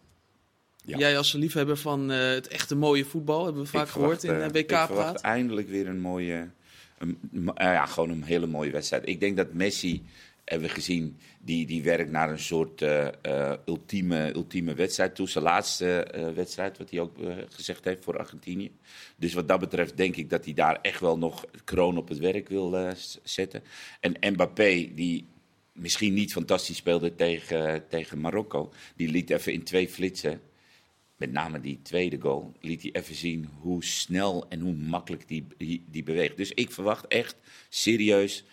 Ja. Jij als liefhebber van eh, het echte mooie voetbal, hebben we vaak Ik gehoord in verwacht, eh, eh, Ik verwacht eindelijk weer een mooie, een, eh, ja, gewoon een hele mooie wedstrijd. Ik denk dat Messi, hebben we gezien, die, die werkt naar een soort eh, eh, ultieme, ultieme wedstrijd toe. Zijn laatste eh, wedstrijd, wat hij ook gezegd heeft voor Argentinië. Dus wat dat betreft denk ik dat hij daar echt wel nog kroon op het werk wil zetten. En Mbappé, die misschien niet fantastisch speelde tegen, tegen Marokko, die liet even in twee flitsen met name die tweede goal, liet hij even zien hoe snel en hoe makkelijk die, die beweegt. Dus ik verwacht echt serieus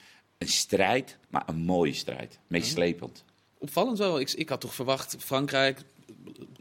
een strijd, maar een mooie strijd. Meeslepend. Opvallend wel. Ik, ik had toch verwacht Frankrijk.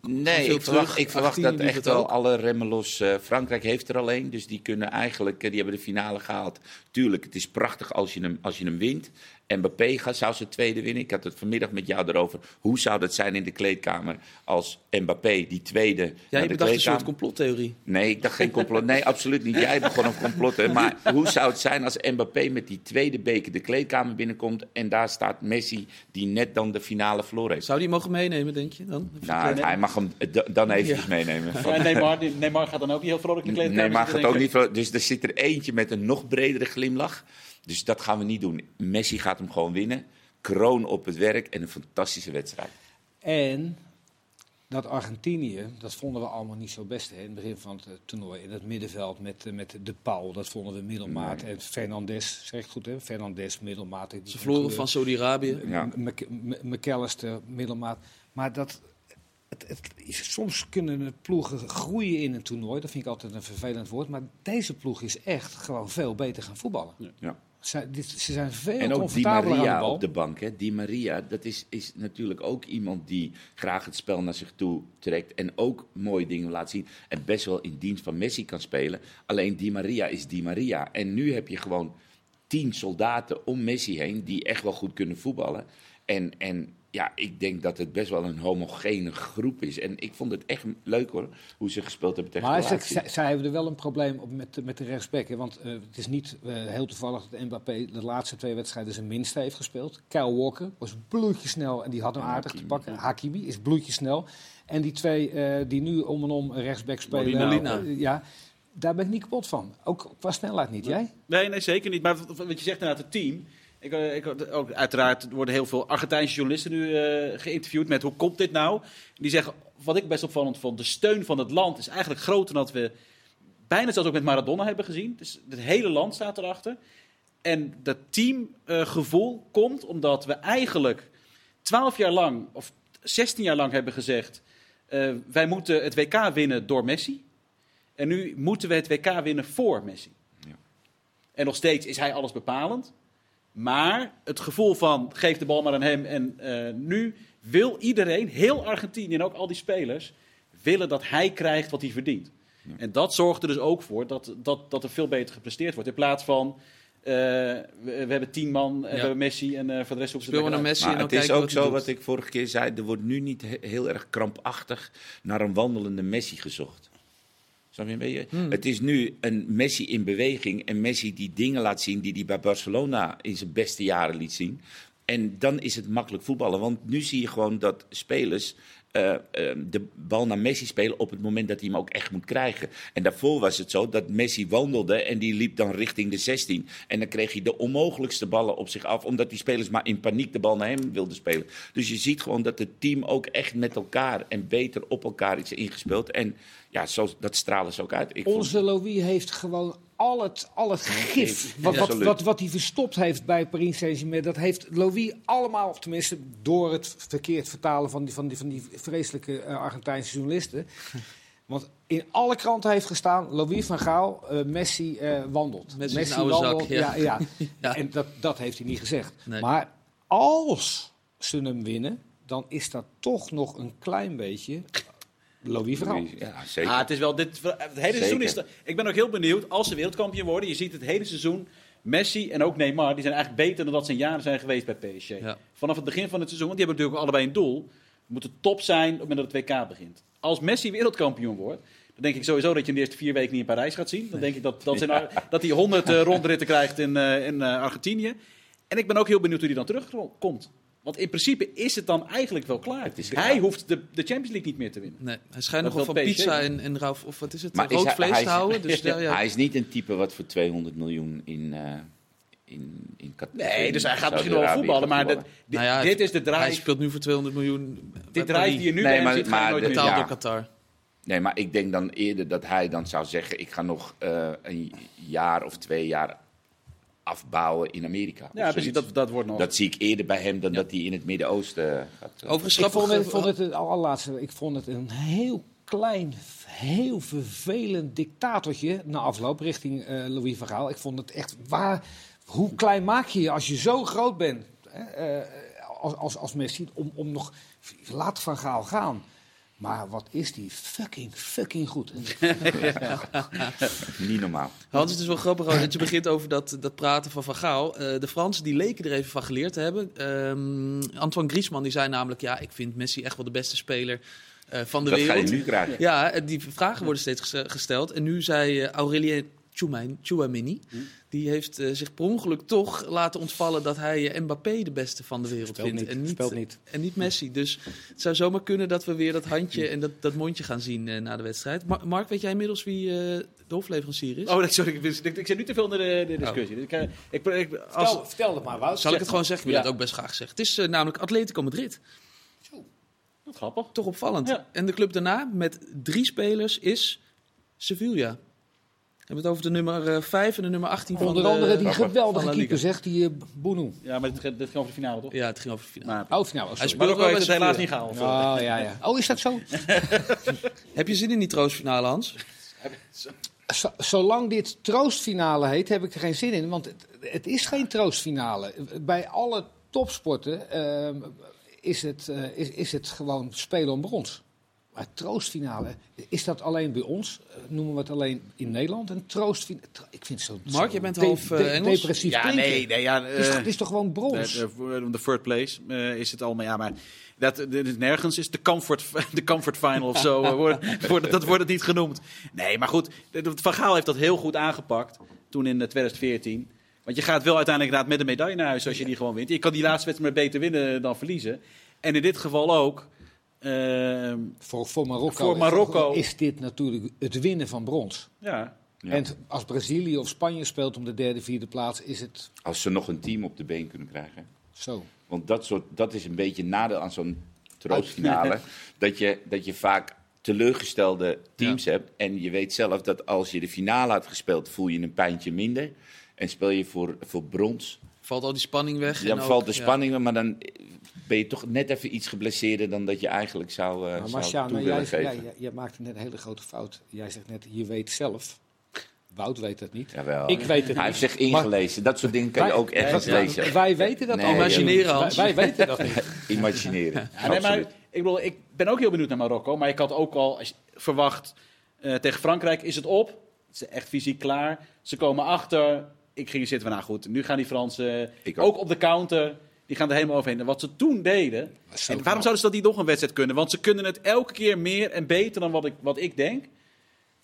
Nee, ik verwacht, ik dat echt wel alle remmen los. eh, Frankrijk heeft er alleen, dus die kunnen eigenlijk, eh, die hebben de finale gehaald. Tuurlijk, het is prachtig als je hem, als je hem wint. Mbappé gaat, zou zijn tweede winnen. Ik had het vanmiddag met jou erover. Hoe zou dat zijn in de kleedkamer als Mbappé die tweede Jij de bedacht een soort complottheorie. Nee, ik dacht geen complot. Nee, absoluut niet. Jij begon een complot. Hè. Maar hoe zou het zijn als Mbappé met die tweede beker de kleedkamer binnenkomt... en daar staat Messi die net dan de finale verloren heeft? Zou die mogen meenemen, denk je dan? Even Nou, hij mag hem dan eventjes meenemen. Ja, Neymar, Neymar gaat dan ook niet heel vrolijk in de kleedkamer Nee, maar zitten, gaat ook niet. veel- Dus er zit er eentje met een nog bredere glimlach. Dus dat gaan we niet doen. Messi gaat hem gewoon winnen. Kroon op het werk en een fantastische wedstrijd. En dat Argentinië, dat vonden we allemaal niet zo best hè, in het begin van het eh, toernooi. In het middenveld met, eh, met De Paul, dat vonden we middelmaat. Nee. En Fernandes, zeg ik goed hè? Fernandes middelmaat. Ze verloren van Saudi-Arabië. Ja. M- McAllister middelmaat. Maar dat, het, soms kunnen de ploegen groeien in een toernooi. Dat vind ik altijd een vervelend woord. Maar deze ploeg is echt gewoon veel beter gaan voetballen. Ja. Zij- dit- ze zijn veel En ook Di de Maria op de bank. Hè. Di Maria, dat is, is natuurlijk ook iemand die graag het spel naar zich toe trekt. En ook mooie dingen laat zien. En best wel in dienst van Messi kan spelen. Alleen Di Maria is Di Maria. En nu heb je gewoon tien soldaten om Messi heen die echt wel goed kunnen voetballen. En, en ja, ik denk dat het best wel een homogene groep is. En ik vond het echt leuk hoor, hoe ze gespeeld hebben tegen Maar de zij, hebben er wel een probleem op met, met de rechtsback. hè, Want eh, het is niet eh, heel toevallig dat Mbappé de laatste twee wedstrijden zijn minste heeft gespeeld. Kyle Walker was bloedjesnel en die had hem aardig te pakken. Hakimi is bloedjesnel. En die twee eh, die nu om en om rechtsback spelen. Molina. ja, daar ben ik niet kapot van. Ook qua snelheid niet. Jij? Nee, nee, zeker niet. Maar wat wat je zegt inderdaad, het team. Ik, eh, ik, ook, uiteraard worden heel veel Argentijnse journalisten nu eh, geïnterviewd met hoe komt dit nou? Die zeggen, wat ik best opvallend vond, de steun van het land is eigenlijk groter dan dat we bijna zelfs ook met Maradona hebben gezien. Dus het hele land staat erachter. En dat teamgevoel komt omdat we eigenlijk 12 jaar lang, of 16 jaar lang hebben gezegd, eh, wij moeten het WK winnen door Messi. En nu moeten we het WK winnen voor Messi. Ja. En nog steeds is hij alles bepalend. Maar het gevoel van geef de bal maar aan hem. En eh, nu wil iedereen, heel Argentinië en ook al die spelers, willen dat hij krijgt wat hij verdient. En dat zorgt er dus ook voor dat, dat, dat er veel beter gepresteerd wordt. In plaats van, eh, we, we hebben tien man, en we hebben Messi en eh, voor de rest hoeven ze naar Messi Maar en dan het is ook wat zo, doet. wat ik vorige keer zei, er wordt nu niet he- heel erg krampachtig naar een wandelende Messi gezocht. Snap je? Hmm. Het is nu een Messi in beweging en Messi die dingen laat zien die hij bij Barcelona in zijn beste jaren liet zien. En dan is het makkelijk voetballen, want nu zie je gewoon dat spelers eh, eh, de bal naar Messi spelen op het moment dat hij hem ook echt moet krijgen. En daarvoor was het zo dat Messi wandelde en die liep dan richting de 16. En dan kreeg hij de onmogelijkste ballen op zich af, omdat die spelers maar in paniek de bal naar hem wilden spelen. Dus je ziet gewoon dat het team ook echt met elkaar en beter op elkaar is ingespeeld. En ja, zo, dat stralen ze ook uit. Ik vond- Onze Louis heeft gewoon al het, al het gif wat, wat, wat, wat hij verstopt heeft bij Paris Saint-Germain. Dat heeft Louis allemaal, of tenminste door het verkeerd vertalen van die, van die, van die vreselijke eh, Argentijnse journalisten. Want in alle kranten heeft gestaan, Louis van Gaal, eh, Messi eh, wandelt. Messi is een oude zak, ja. ja. ja. Ja. En dat, dat heeft hij niet gezegd. Nee. Maar als ze hem winnen, dan is dat toch nog een klein beetje Louis van Gaal. Ja, zeker. Ah, het is wel dit, het hele seizoen is. Zeker. Ik ben ook heel benieuwd als ze wereldkampioen worden. Je ziet het hele seizoen. Messi en ook Neymar, die zijn eigenlijk beter dan dat ze in jaren zijn geweest bij PSG. Ja. Vanaf het begin van het seizoen, want die hebben natuurlijk allebei een doel. Het moet top zijn op het moment dat het WK begint. Als Messi wereldkampioen wordt, dan denk ik sowieso dat je in de eerste vier weken niet in Parijs gaat zien. Dan denk ik dat, dat, ze in- dat hij 100 eh, rondritten krijgt in, eh, in eh, Argentinië. En ik ben ook heel benieuwd hoe hij dan terugkomt. Want in principe is het dan eigenlijk wel klaar. Het is Hij hoeft de, de Champions League niet meer te winnen. Nee, hij schijnt nog wel van PSG pizza en, en rauw, of wat is het, Maar is rood hij- vlees hij te is- houden. Dus ja, ja. Hij is niet een type wat voor 200 miljoen in, eh in, in Qatar- Nee, dus hij gaat misschien wel voetballen, maar gaat dit, dit, Nou ja, dit is de Hij drive. speelt nu voor 200 miljoen. Dit drive die je nu Nee, maar- nooit betaald Ja. door Qatar. Nee, maar ik denk dan eerder dat hij dan zou zeggen: ik ga nog eh, een jaar of twee jaar afbouwen in Amerika. Ja, precies. Dat, dat wordt nog. Dat zie ik eerder bij hem dan dat hij in het Midden-Oosten gaat. eh, Overigens Ik vond het, vond het het allerlaatste, ik vond het een heel klein, heel vervelend dictatortje na afloop richting eh, Louis van Gaal. Ik vond het echt waar. Hoe klein maak je je als je zo groot bent hè, eh, als, als, als Messi om, om nog laat van Gaal gaan. Maar wat is die fucking, fucking goed. Niet normaal. Hans, het is wel grappig hoor, dat je begint over dat, dat praten van Van Gaal. Eh, de Fransen die leken er even van geleerd te hebben. Ehm, Antoine Griezmann die zei namelijk... ja, ik vind Messi echt wel de beste speler eh, van de Dat ga je wereld. nu krijgen. Ja, die vragen worden steeds ges- gesteld. En nu zei eh, Aurelien Tchouameni... Hm? die heeft eh, zich per ongeluk toch laten ontvallen... dat hij eh, Mbappé de beste van de wereld vindt. niet, en, niet, niet. en niet Messi. Dus het zou zomaar kunnen dat we weer dat handje en dat, dat mondje gaan zien eh, na de wedstrijd. Ma- Mark, weet jij inmiddels wie eh, de hofleverancier is? Oh, sorry. Ik, ik, ik zit nu te veel in de, de discussie. Ik, eh, ik, ik, als, Vertel, vertel het maar, Wout. Zal ik het gewoon zeggen? Ik wil Ja. het ook best graag zeggen. Het is eh, namelijk Atletico Madrid. Grappig. Toch opvallend. Ja. En de club daarna met drie spelers is Sevilla. We hebben het over de nummer 5 en de nummer 18 van Onder de- andere die geweldige keeper zegt, die uh. Ja, maar dit, dit ging over de finale, toch? Ja, het ging over de finale. Maar, Oh, nou, oh, Hij Marokko wel het helaas niet gehaald. Oh, ja, ja. Oh, is dat zo? Heb je zin in die troostfinale, Hans? Z- zolang dit troostfinale heet, heb ik er geen zin in. Want het, het is geen troostfinale. Bij alle topsporten ehm, is, het, eh, is, is het gewoon spelen om brons. Maar troostfinale, is dat alleen bij ons? Eh, Noemen we het alleen in Nederland? Een troostfinale? Ik vind het zo, Mark, zo jij bent half, eh, de- Engels? depressief Ja, nee, nee, ja. Het is, toch- eh, het is toch gewoon brons? de, de, third place is het allemaal. Ja, maar dat, nergens is de comfort, de comfort final of zo. wordt, wordt, dat wordt het niet genoemd. Nee, maar goed. Van Gaal heeft dat heel goed aangepakt. Toen in eh, 2014. Want je gaat wel uiteindelijk inderdaad met een medaille naar huis als je die gewoon wint. Je kan die laatste wedstrijd maar beter winnen dan verliezen. En in dit geval ook. Ehm, voor, voor, Marokko, voor Marokko. is dit natuurlijk het winnen van brons. ja, Ja. En als Brazilië of Spanje speelt om de derde, vierde plaats, is het Als ze nog een team op de been kunnen krijgen. zo. Want dat, soort, dat is een beetje een nadeel aan zo'n troostfinale. dat, je, dat je vaak teleurgestelde teams hebt. En je weet zelf dat als je de finale had gespeeld, voel je een pijntje minder. En speel je voor, voor brons, Valt al die spanning weg? dan ook- valt de ja. spanning, weg, maar dan ben je toch net even iets geblesseerder dan dat je eigenlijk zou, uh, Maar zou Marciaan, toe maar willen jij, geven. jij, maakte net een hele grote fout. Jij zegt net, je weet zelf. Wout weet dat niet. Jawel. Ik weet het Hij niet. heeft zich ingelezen. Dat soort dingen kan je ook ergens wij, lezen. Wij weten dat Nee, al. Imagineren, Wij, Hans. wij weten dat niet. Imagineren. Ja, nee, maar ik, bedoel, ik ben ook heel benieuwd naar Marokko. Maar ik had ook al verwacht, eh, tegen Frankrijk is het op. Ze zijn echt fysiek klaar. Ze komen achter. Ik ging zitten van, nou goed, nu gaan die Fransen ook. ook. op de counter. Die gaan er helemaal overheen. En wat ze toen deden... En waarom zouden ze dat niet nog een wedstrijd kunnen? Want ze kunnen het elke keer meer en beter dan wat ik, wat ik denk.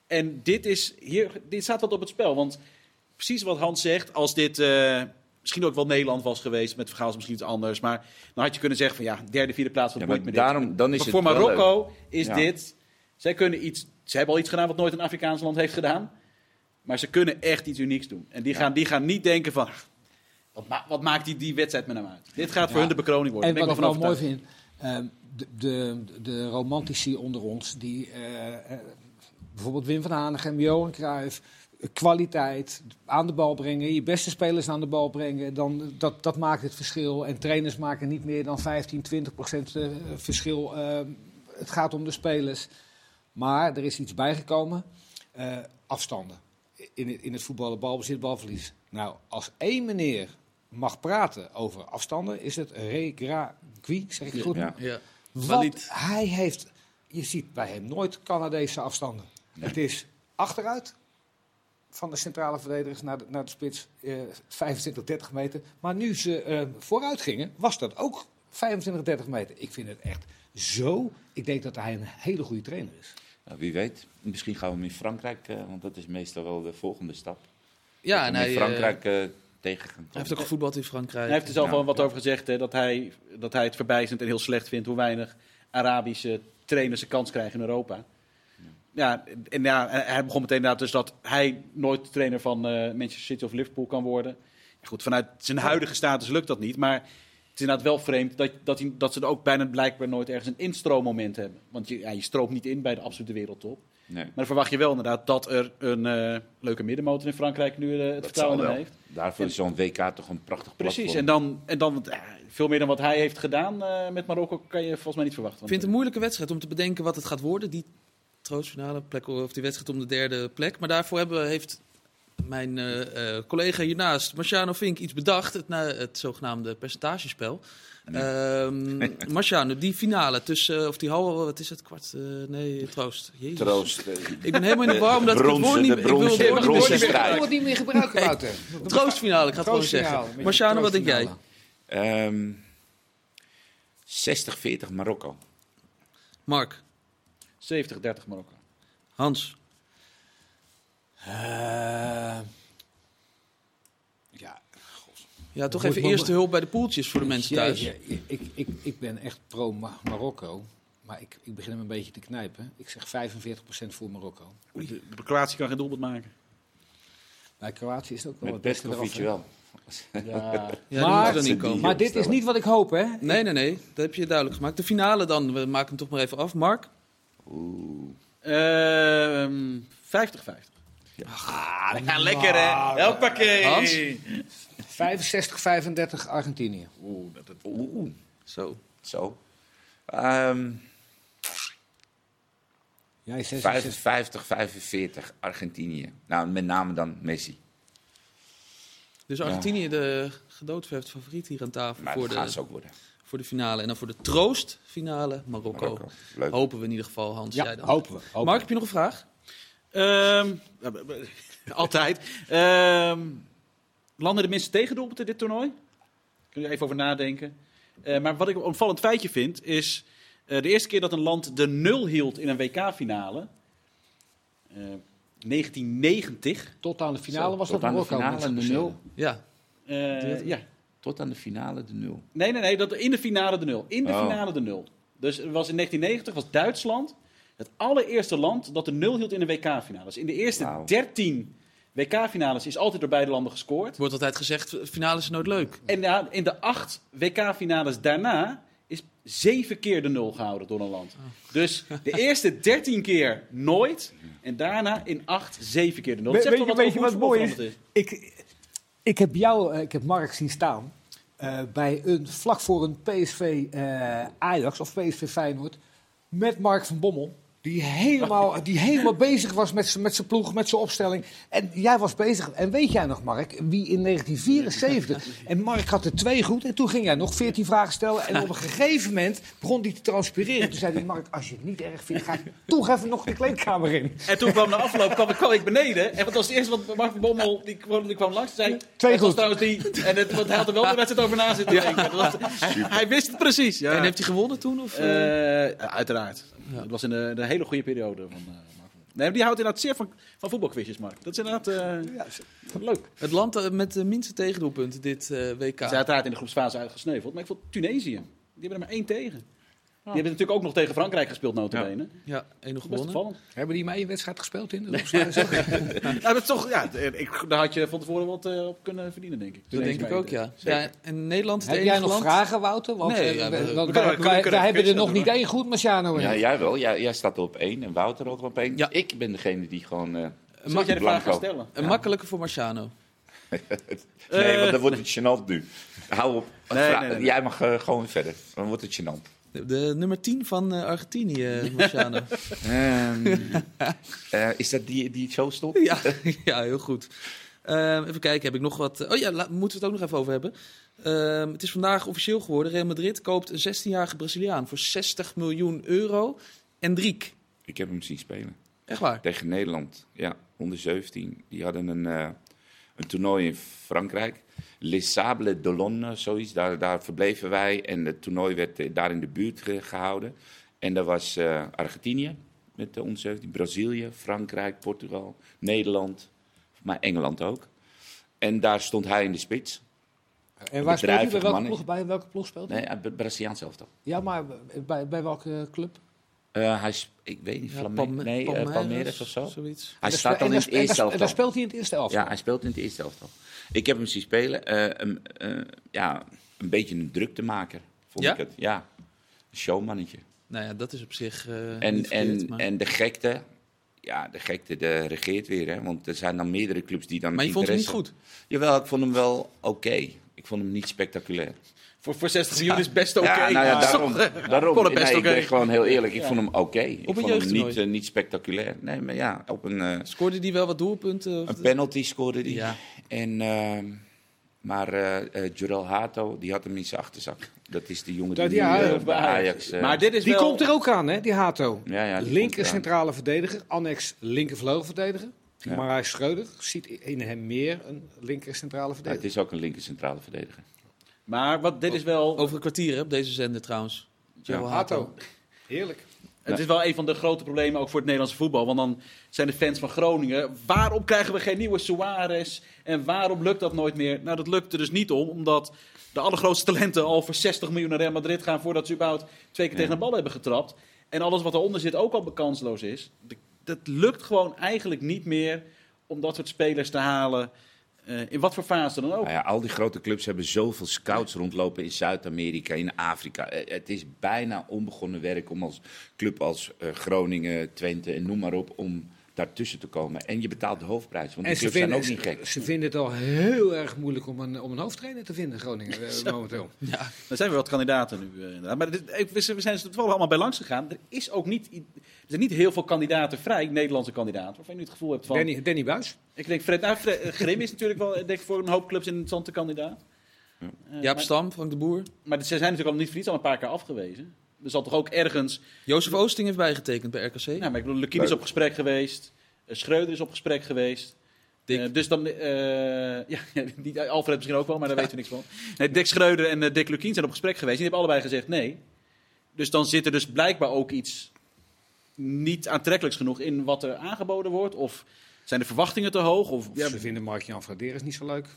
En dit, is, hier, dit staat wat op het spel. Want precies wat Hans zegt, als dit eh, misschien ook wel Nederland was geweest, met vergaals misschien iets anders. Maar dan had je kunnen zeggen van ja, derde, vierde plaats, wat Ja, boeit maar me dit? daarom, dan is Maar het voor Marokko is Ja. dit, zij kunnen iets, ze hebben al iets gedaan wat nooit een Afrikaans land heeft gedaan. Maar ze kunnen echt iets unieks doen. En die, gaan, die gaan niet denken van, "Ach, wat, ma- wat maakt die, die wedstrijd met hem uit? Dit gaat voor Ja. hun de bekroning worden. En Daar wat ben ik wel mooi vind, ehm, de, de, de romantici onder ons, die eh, eh, bijvoorbeeld Wim van Hanegem, Johan Cruijff, kwaliteit, aan de bal brengen, je beste spelers aan de bal brengen, dan, dat, dat maakt het verschil. En trainers maken niet meer dan 15, 20 procent eh, verschil. Ehm, het gaat om de spelers. Maar er is iets bijgekomen. afstanden. In het, in het voetballen balbezit, balverlies. Nou, als één meneer mag praten over afstanden, is het Regragui, zeg ik goed? Ja. Ja. Want hij heeft, je ziet bij hem nooit Canadese afstanden. Het is achteruit van de centrale verdedigers naar de, naar de spits, eh, 25, 30 meter. Maar nu ze eh, vooruit gingen, was dat ook 25, 30 meter. Ik vind het echt zo. Ik denk dat hij een hele goede trainer is. Nou, wie weet, misschien gaan we hem in Frankrijk, eh, want dat is meestal wel de volgende stap. Ja, en hij, in eh, Frankrijk eh, tegen gaan hij heeft ook gevoetbald in Frankrijk. Hij heeft er zelf Ja. wel wat over gezegd, hè, dat, hij, dat hij het verbijzend en heel slecht vindt hoe weinig Arabische trainers een kans krijgen in Europa. Ja, en ja, hij begon meteen inderdaad dus dat hij nooit trainer van eh, Manchester City of Liverpool kan worden. Goed, vanuit zijn huidige status lukt dat niet, maar is inderdaad wel vreemd dat, dat, hij, dat ze er ook bijna blijkbaar nooit ergens een instroommoment hebben. Want je, ja, je stroomt niet in bij de absolute wereldtop. Nee, Maar dan verwacht je wel inderdaad dat er een eh, leuke middenmotor in Frankrijk nu eh, het vertrouwen in wel. heeft. Daarvoor is zo'n WK toch een prachtig Precies, platform. en dan, en dan eh, veel meer dan wat hij heeft gedaan eh, met Marokko kan je volgens mij niet verwachten. Ik vind het een moeilijke wedstrijd om te bedenken wat het gaat worden. Die troostfinale plek of die wedstrijd om de derde plek. Maar daarvoor hebben, heeft mijn eh, eh, collega hiernaast, Marciano Vink, iets bedacht. Het, na- het zogenaamde percentagespel. Ehm Marciano, die finale tussen, of die halve, wat is het, kwart, eh, nee, troost. Jezus. Troost. eh, Ik ben helemaal in de war omdat ik het woord niet, ik wil het woord niet meer bronzen zeggen. strijd. Ik wil het niet meer gebruiken, Nee. Wouter. Troostfinale, ik ga het gewoon zeggen. Marciano, wat denk jij? troostfinale. Ehm 60-40 Marokko. Mark, 70-30 Marokko. Hans, Eh, ja, ja, toch Moet- even eerste hulp bij de poeltjes voor de mensen thuis. Ik, ik, ik ben echt pro-Marokko. Maar ik, ik begin hem een beetje te knijpen. Ik zeg 45% voor Marokko. De, de Kroatië kan geen doelpunt maken. Bij Kroatië is het ook wel Met het beste wel. Ja, Maar- er niet komen. Maar dit is niet wat ik hoop, hè? Nee, nee, nee. Dat heb je duidelijk gemaakt. De finale dan. We maken hem toch maar even af. Mark? Oeh. Ehm, 50-50. Ah, dat gaat lekker hè. Hoppakee. Hans? 65, 35 Argentinië. Oeh, dat, dat, Oeh. Zo. Zo. Ehm Jij 66. 55, 45 Argentinië. Nou, met name dan Messi. Dus Argentinië de gedoodverfde favoriet hier aan tafel Maar voor gaan de, ze ook worden. voor de finale. En dan voor de troostfinale Marokko. Marokko. Leuk. Hopen we in ieder geval, Hans. Ja, jij dan. hopen we. hopen Mark, heb je nog een vraag? Ehm, b- altijd. Ehm, landen de minste tegendoelpunten dit toernooi? Kun je even over nadenken. Eh, maar wat ik een opvallend feitje vind, is eh, de eerste keer dat een land de nul hield in een WK-finale. eh, 1990. Tot aan de finale Zo, was tot dat aan de Marokko. finale met de z'n nul. Ja. Eh, ja. Tot aan de finale de nul. Nee, nee, nee, dat, in de finale de nul. In de Oh. finale de nul. Dus was in 1990 was Duitsland het allereerste land dat de nul hield in de WK-finale. Dus in de eerste Wauw. 13 WK-finales is altijd door beide landen gescoord. Er wordt altijd gezegd, finale is nooit leuk. En ja, in de acht WK-finales daarna is zeven keer de nul gehouden door een land. Dus de eerste 13 keer nooit. En daarna in acht, zeven keer de nul. Dat Weet- je- wat weet je over wat hoe mooi is? voetbalveranderd Ik, ik heb jou, eh, ik heb Mark zien staan eh, bij een, vlak voor een PSV eh, Ajax of PSV Feyenoord met Mark van Bommel. Die helemaal, die helemaal bezig was met zijn met zijn ploeg, met zijn opstelling. En jij was bezig. En weet jij nog, Mark, wie in 1974... En Mark had er twee goed. En toen ging jij nog 14 vragen stellen. En op een gegeven moment begon die te transpireren. Toen zei hij, Mark, als je het niet erg vindt, ga ik toch even nog de kleedkamer in. En toen kwam de afloop kwam, ik- kwam ik beneden. En wat was het eerste wat Mark van Bommel, die kwam, die kwam langs zei... Twee goed. trouwens die. En het, want hij had er wel de wedstrijd over na zitten denken. Dat was- hij, hij wist het precies. Ja. En heeft hij gewonnen toen? Of, eh? Eh, uiteraard. Ja. Het was in een, een hele goede periode van eh, Mark. Nee, maar die houdt inderdaad zeer van, van voetbalquizjes, Mark. Dat is inderdaad eh, leuk. Het land eh, met de minste tegendoelpunten dit eh, WK. Ze is uiteraard in de groepsfase uitgesneuveld. Maar ik vond Tunesië, die hebben er maar één tegen. Die hebben natuurlijk ook nog tegen Frankrijk gespeeld, notabene. Ja, één nog Dat is best gewonnen. opvallend. Hebben die mij een wedstrijd gespeeld in? de Nou, dat is toch, ja, ik, daar had je van tevoren wat eh, op kunnen verdienen, denk ik. Dat denk ik ook, ja. ja. En Nederland Heb jij nog land... vragen, Wouter? Want Nee, eh, ja, we- we- want we kunnen- wij, we kunnen- wij- kunnen wij hebben er nog niet één goed, Marciano. Ja, jij wel. Jij, jij staat op één en Wouter ook op één. Ja. Ik ben degene die gewoon... eh, Zal jij de vraag gaan stellen? Een makkelijke voor Marciano. nee, want dan wordt het gênant nu. Hou op. Jij mag eh, gewoon verder. Dan wordt het gênant. De, de nummer 10 van eh, Argentinië, Marciano. Ehm, eh, is dat die die stond? ja, ja, heel goed. Ehm, even kijken, heb ik nog wat... Oh ja, moeten we het ook nog even over hebben. Ehm, het is vandaag officieel geworden. Real Madrid koopt een 16-jarige Braziliaan voor 60 miljoen euro. En Driek. Ik heb hem zien spelen. Echt waar? Tegen Nederland, ja, onder 17. Die hadden een, eh, een toernooi in Frankrijk. Les Sables d'Olonne, zoiets. Daar, daar verbleven wij. En het toernooi werd eh, daar in de buurt ge- gehouden. En dat was eh, Argentinië met de onder 17. Brazilië, Frankrijk, Portugal, Nederland. Maar Engeland ook. En daar stond hij in de spits. En waar speelt hij? Bij welke ploeg, bij welke ploeg speelt hij? Nee, Braziliaans zelf toch? Ja, maar bij, bij welke club? Eh, hij is, ik weet niet, Ja, Flame- Palme- nee, eh, Palmeiras, Palmeiras of zo. Zoiets. Hij staat dan in het eerste en daar- elftal. speelt hij in het eerste elftal. Ja, hij speelt in het eerste elftal. Ik heb hem zien spelen. een, eh, ja, een beetje een druktemaker, vond Ja? ik het. Ja, een showmannetje. Nou ja, dat is op zich eh En, verkeerd, en, maar... en de gekte, ja, de gekte de regeert weer. Hè? Want er zijn dan meerdere clubs die dan maar je vond hem niet goed? Jawel, ik vond hem wel oké. Ik vond hem niet spectaculair. Voor, voor 60 miljoen is best oké. Ja, nou ja, daarom. daarom ik oké. ben gewoon heel eerlijk. Ik vond hem oké. Ik Op een vond hem niet, eh, niet spectaculair. Nee, maar ja, op een, eh, Scoorde die wel wat doelpunten? Of een penalty scoorde hij. Ja. En, ehm, maar eh eh Jurel Hato, die had hem in zijn achterzak. Dat is de jongen die nu, bij Ajax... maar dit is Die wel... komt er ook aan, hè, die Hato. Ja, ja, die komt linker centrale verdediger, annex linker vleugelverdediger. Ja. Marij Schreuder ziet in hem meer een linker centrale Ja, het verdediger. is ook een linker centrale verdediger. Maar wat, dit is wel... Over een kwartier hè, op deze zender trouwens. Joe Ja. Hato. Heerlijk. Het is wel een van de grote problemen ook voor het Nederlandse voetbal. Want dan zijn de fans van Groningen. Waarom krijgen we geen nieuwe Suarez? En waarom lukt dat nooit meer? Nou, dat lukt er dus niet om. Omdat de allergrootste talenten al voor 60 miljoen naar Real Madrid gaan. voordat ze überhaupt twee keer Ja. tegen de bal hebben getrapt. En alles wat eronder zit ook al bekansloos is. De- Dat lukt gewoon eigenlijk niet meer om dat soort spelers te halen. eh, in wat voor fase dan ook. Nou ja, al die grote clubs hebben zoveel scouts rondlopen in Zuid-Amerika, in Afrika. Eh, Het is bijna onbegonnen werk om als club als eh, Groningen, Twente en noem maar op... om daartussen te komen. En je betaalt de hoofdprijs, want En die ze clubs zijn vinden, ook niet gek. ze, vinden het al heel erg moeilijk om een, om een hoofdtrainer te vinden, Groningen, eh, momenteel. Er zijn weer wat kandidaten nu. eh, inderdaad. maar dit, we zijn we zijn er toevallig allemaal bij langs gegaan. Er, is ook niet, er zijn niet heel veel kandidaten vrij, Nederlandse kandidaten, waarvan je nu het gevoel hebt van... Danny, Danny Buis. Ik denk, Fred, nou, Fred- eh, Grim is natuurlijk wel eh, denk ik, voor een hoop clubs een interessante kandidaat. Jaap maar, Stam, Frank de Boer. maar ze zijn natuurlijk al niet voor niets al een paar keer afgewezen. Er zal toch ook ergens... Jozef Oosting heeft bijgetekend bij RKC. Nou, maar ik bedoel, Lukien is op gesprek geweest. eh, Schreuder is op gesprek geweest. Dick. Eh, dus dan, eh, ja, die, Alfred misschien ook wel, maar daar weten we niks van. Nee, Dick Schreuder en eh, Dick Lukien zijn op gesprek geweest. Die hebben allebei gezegd nee. Dus dan zit er dus blijkbaar ook iets niet aantrekkelijks genoeg in wat er aangeboden wordt. Of zijn de verwachtingen te hoog? Of, ja, Ze vinden Mark-Jan Fraderes niet zo leuk.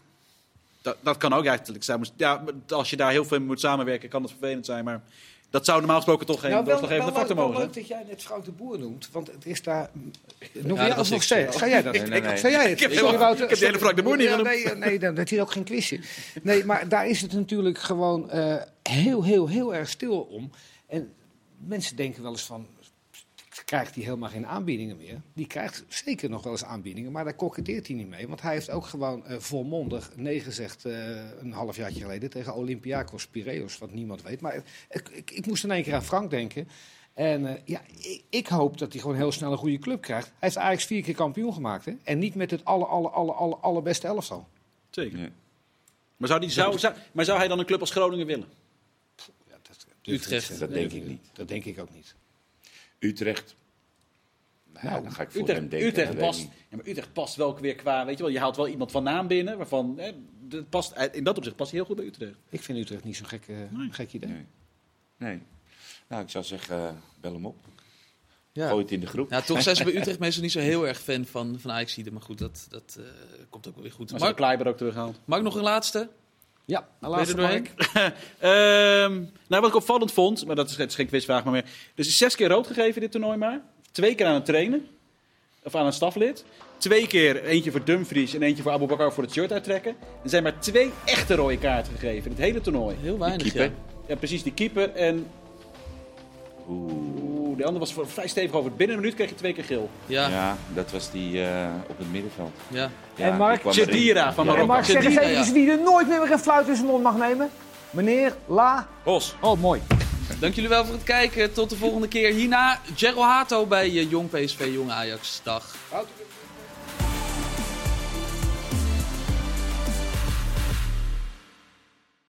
dat, dat kan ook eigenlijk zijn. Ja, als je daar heel veel mee moet samenwerken, kan het vervelend zijn. Maar dat zou normaal gesproken toch geen Nou, wel, doorslaggevende wel, factor wel mogen leuk zijn. dat jij net Frank de Boer noemt, want het is daar... Nog dat jij was of nog ik steeds? Zei jij dat? Nee, nee, nee. Zei jij het? Ik heb Sorry, helemaal- Wouter. ik heb de hele Frank de Boer niet Ja, genoemd. Nee, nee, dan dat hier ook geen quizje. Nee, maar daar is het natuurlijk gewoon eh, heel, heel, heel erg stil om. En mensen denken wel eens van... Krijgt hij helemaal geen aanbiedingen meer? Die krijgt zeker nog wel eens aanbiedingen, maar daar koketteert hij niet mee. Want hij heeft ook gewoon eh, volmondig nee gezegd eh, een halfjaartje geleden tegen Olympiakos Piraeus, wat niemand weet. Maar ik, ik, ik moest in één keer aan Frank denken. En eh, ja, ik, ik hoop dat hij gewoon heel snel een goede club krijgt. Hij heeft Ajax vier keer kampioen gemaakt. Hè? En niet met het aller, aller, aller, aller, allerbeste elftal. Zeker. Ja. Maar zou, die, zou, zou- maar zou hij dan een club als Groningen willen? Ja, dat, Utrecht. Dat denk ik niet. Dat denk ik ook niet. Utrecht. Nou, dan ga ik voor hem Utrecht, denken. Utrecht, past, ik ja, maar Utrecht past wel weer qua... Weet je wel, je haalt wel iemand van naam binnen. Waarvan, hè, dat past, in dat opzicht past hij heel goed bij Utrecht. Ik vind Utrecht niet zo'n gek, eh, gek idee. Nee. nee. Nou, ik zou zeggen, eh, bel hem op. Ja. Gooi het in de groep. Ja, toch zijn ze bij Utrecht meestal niet zo heel erg fan van, van ajax Maar goed, dat, dat eh, komt ook wel weer goed. Maar Mark, Kleiber ook teruggehaald. Mark, nog een laatste? Ja, laatste doorheen? Mark. Ehm, nou, wat ik opvallend vond, maar dat is, het is geen quizvraag maar meer. Dus is zes keer rood gegeven dit toernooi maar. Twee keer aan een trainer. Of aan een staflid. Twee keer, eentje voor Dumfries en eentje voor Abu Bakar voor het shirt uittrekken. Er zijn maar twee echte rode kaarten gegeven in het hele toernooi. Heel weinig, keeper. ja. Ja, precies, die keeper en... Oeh. Oeh, de andere was voor- vrij stevig over. Binnen een minuut kreeg je twee keer geel. Ja, ja. Dat was die eh, op het middenveld. Ja, En Mark? Chedira van. Marokko. En Mark, zeg eens even wie er nooit meer een fluit in zijn mond mag nemen. Meneer La. Bos. Oh, mooi. Dank jullie wel voor het kijken. Tot de volgende keer. Hierna Gerald Hato bij eh, Jong PSV, Jong Ajax. Dag.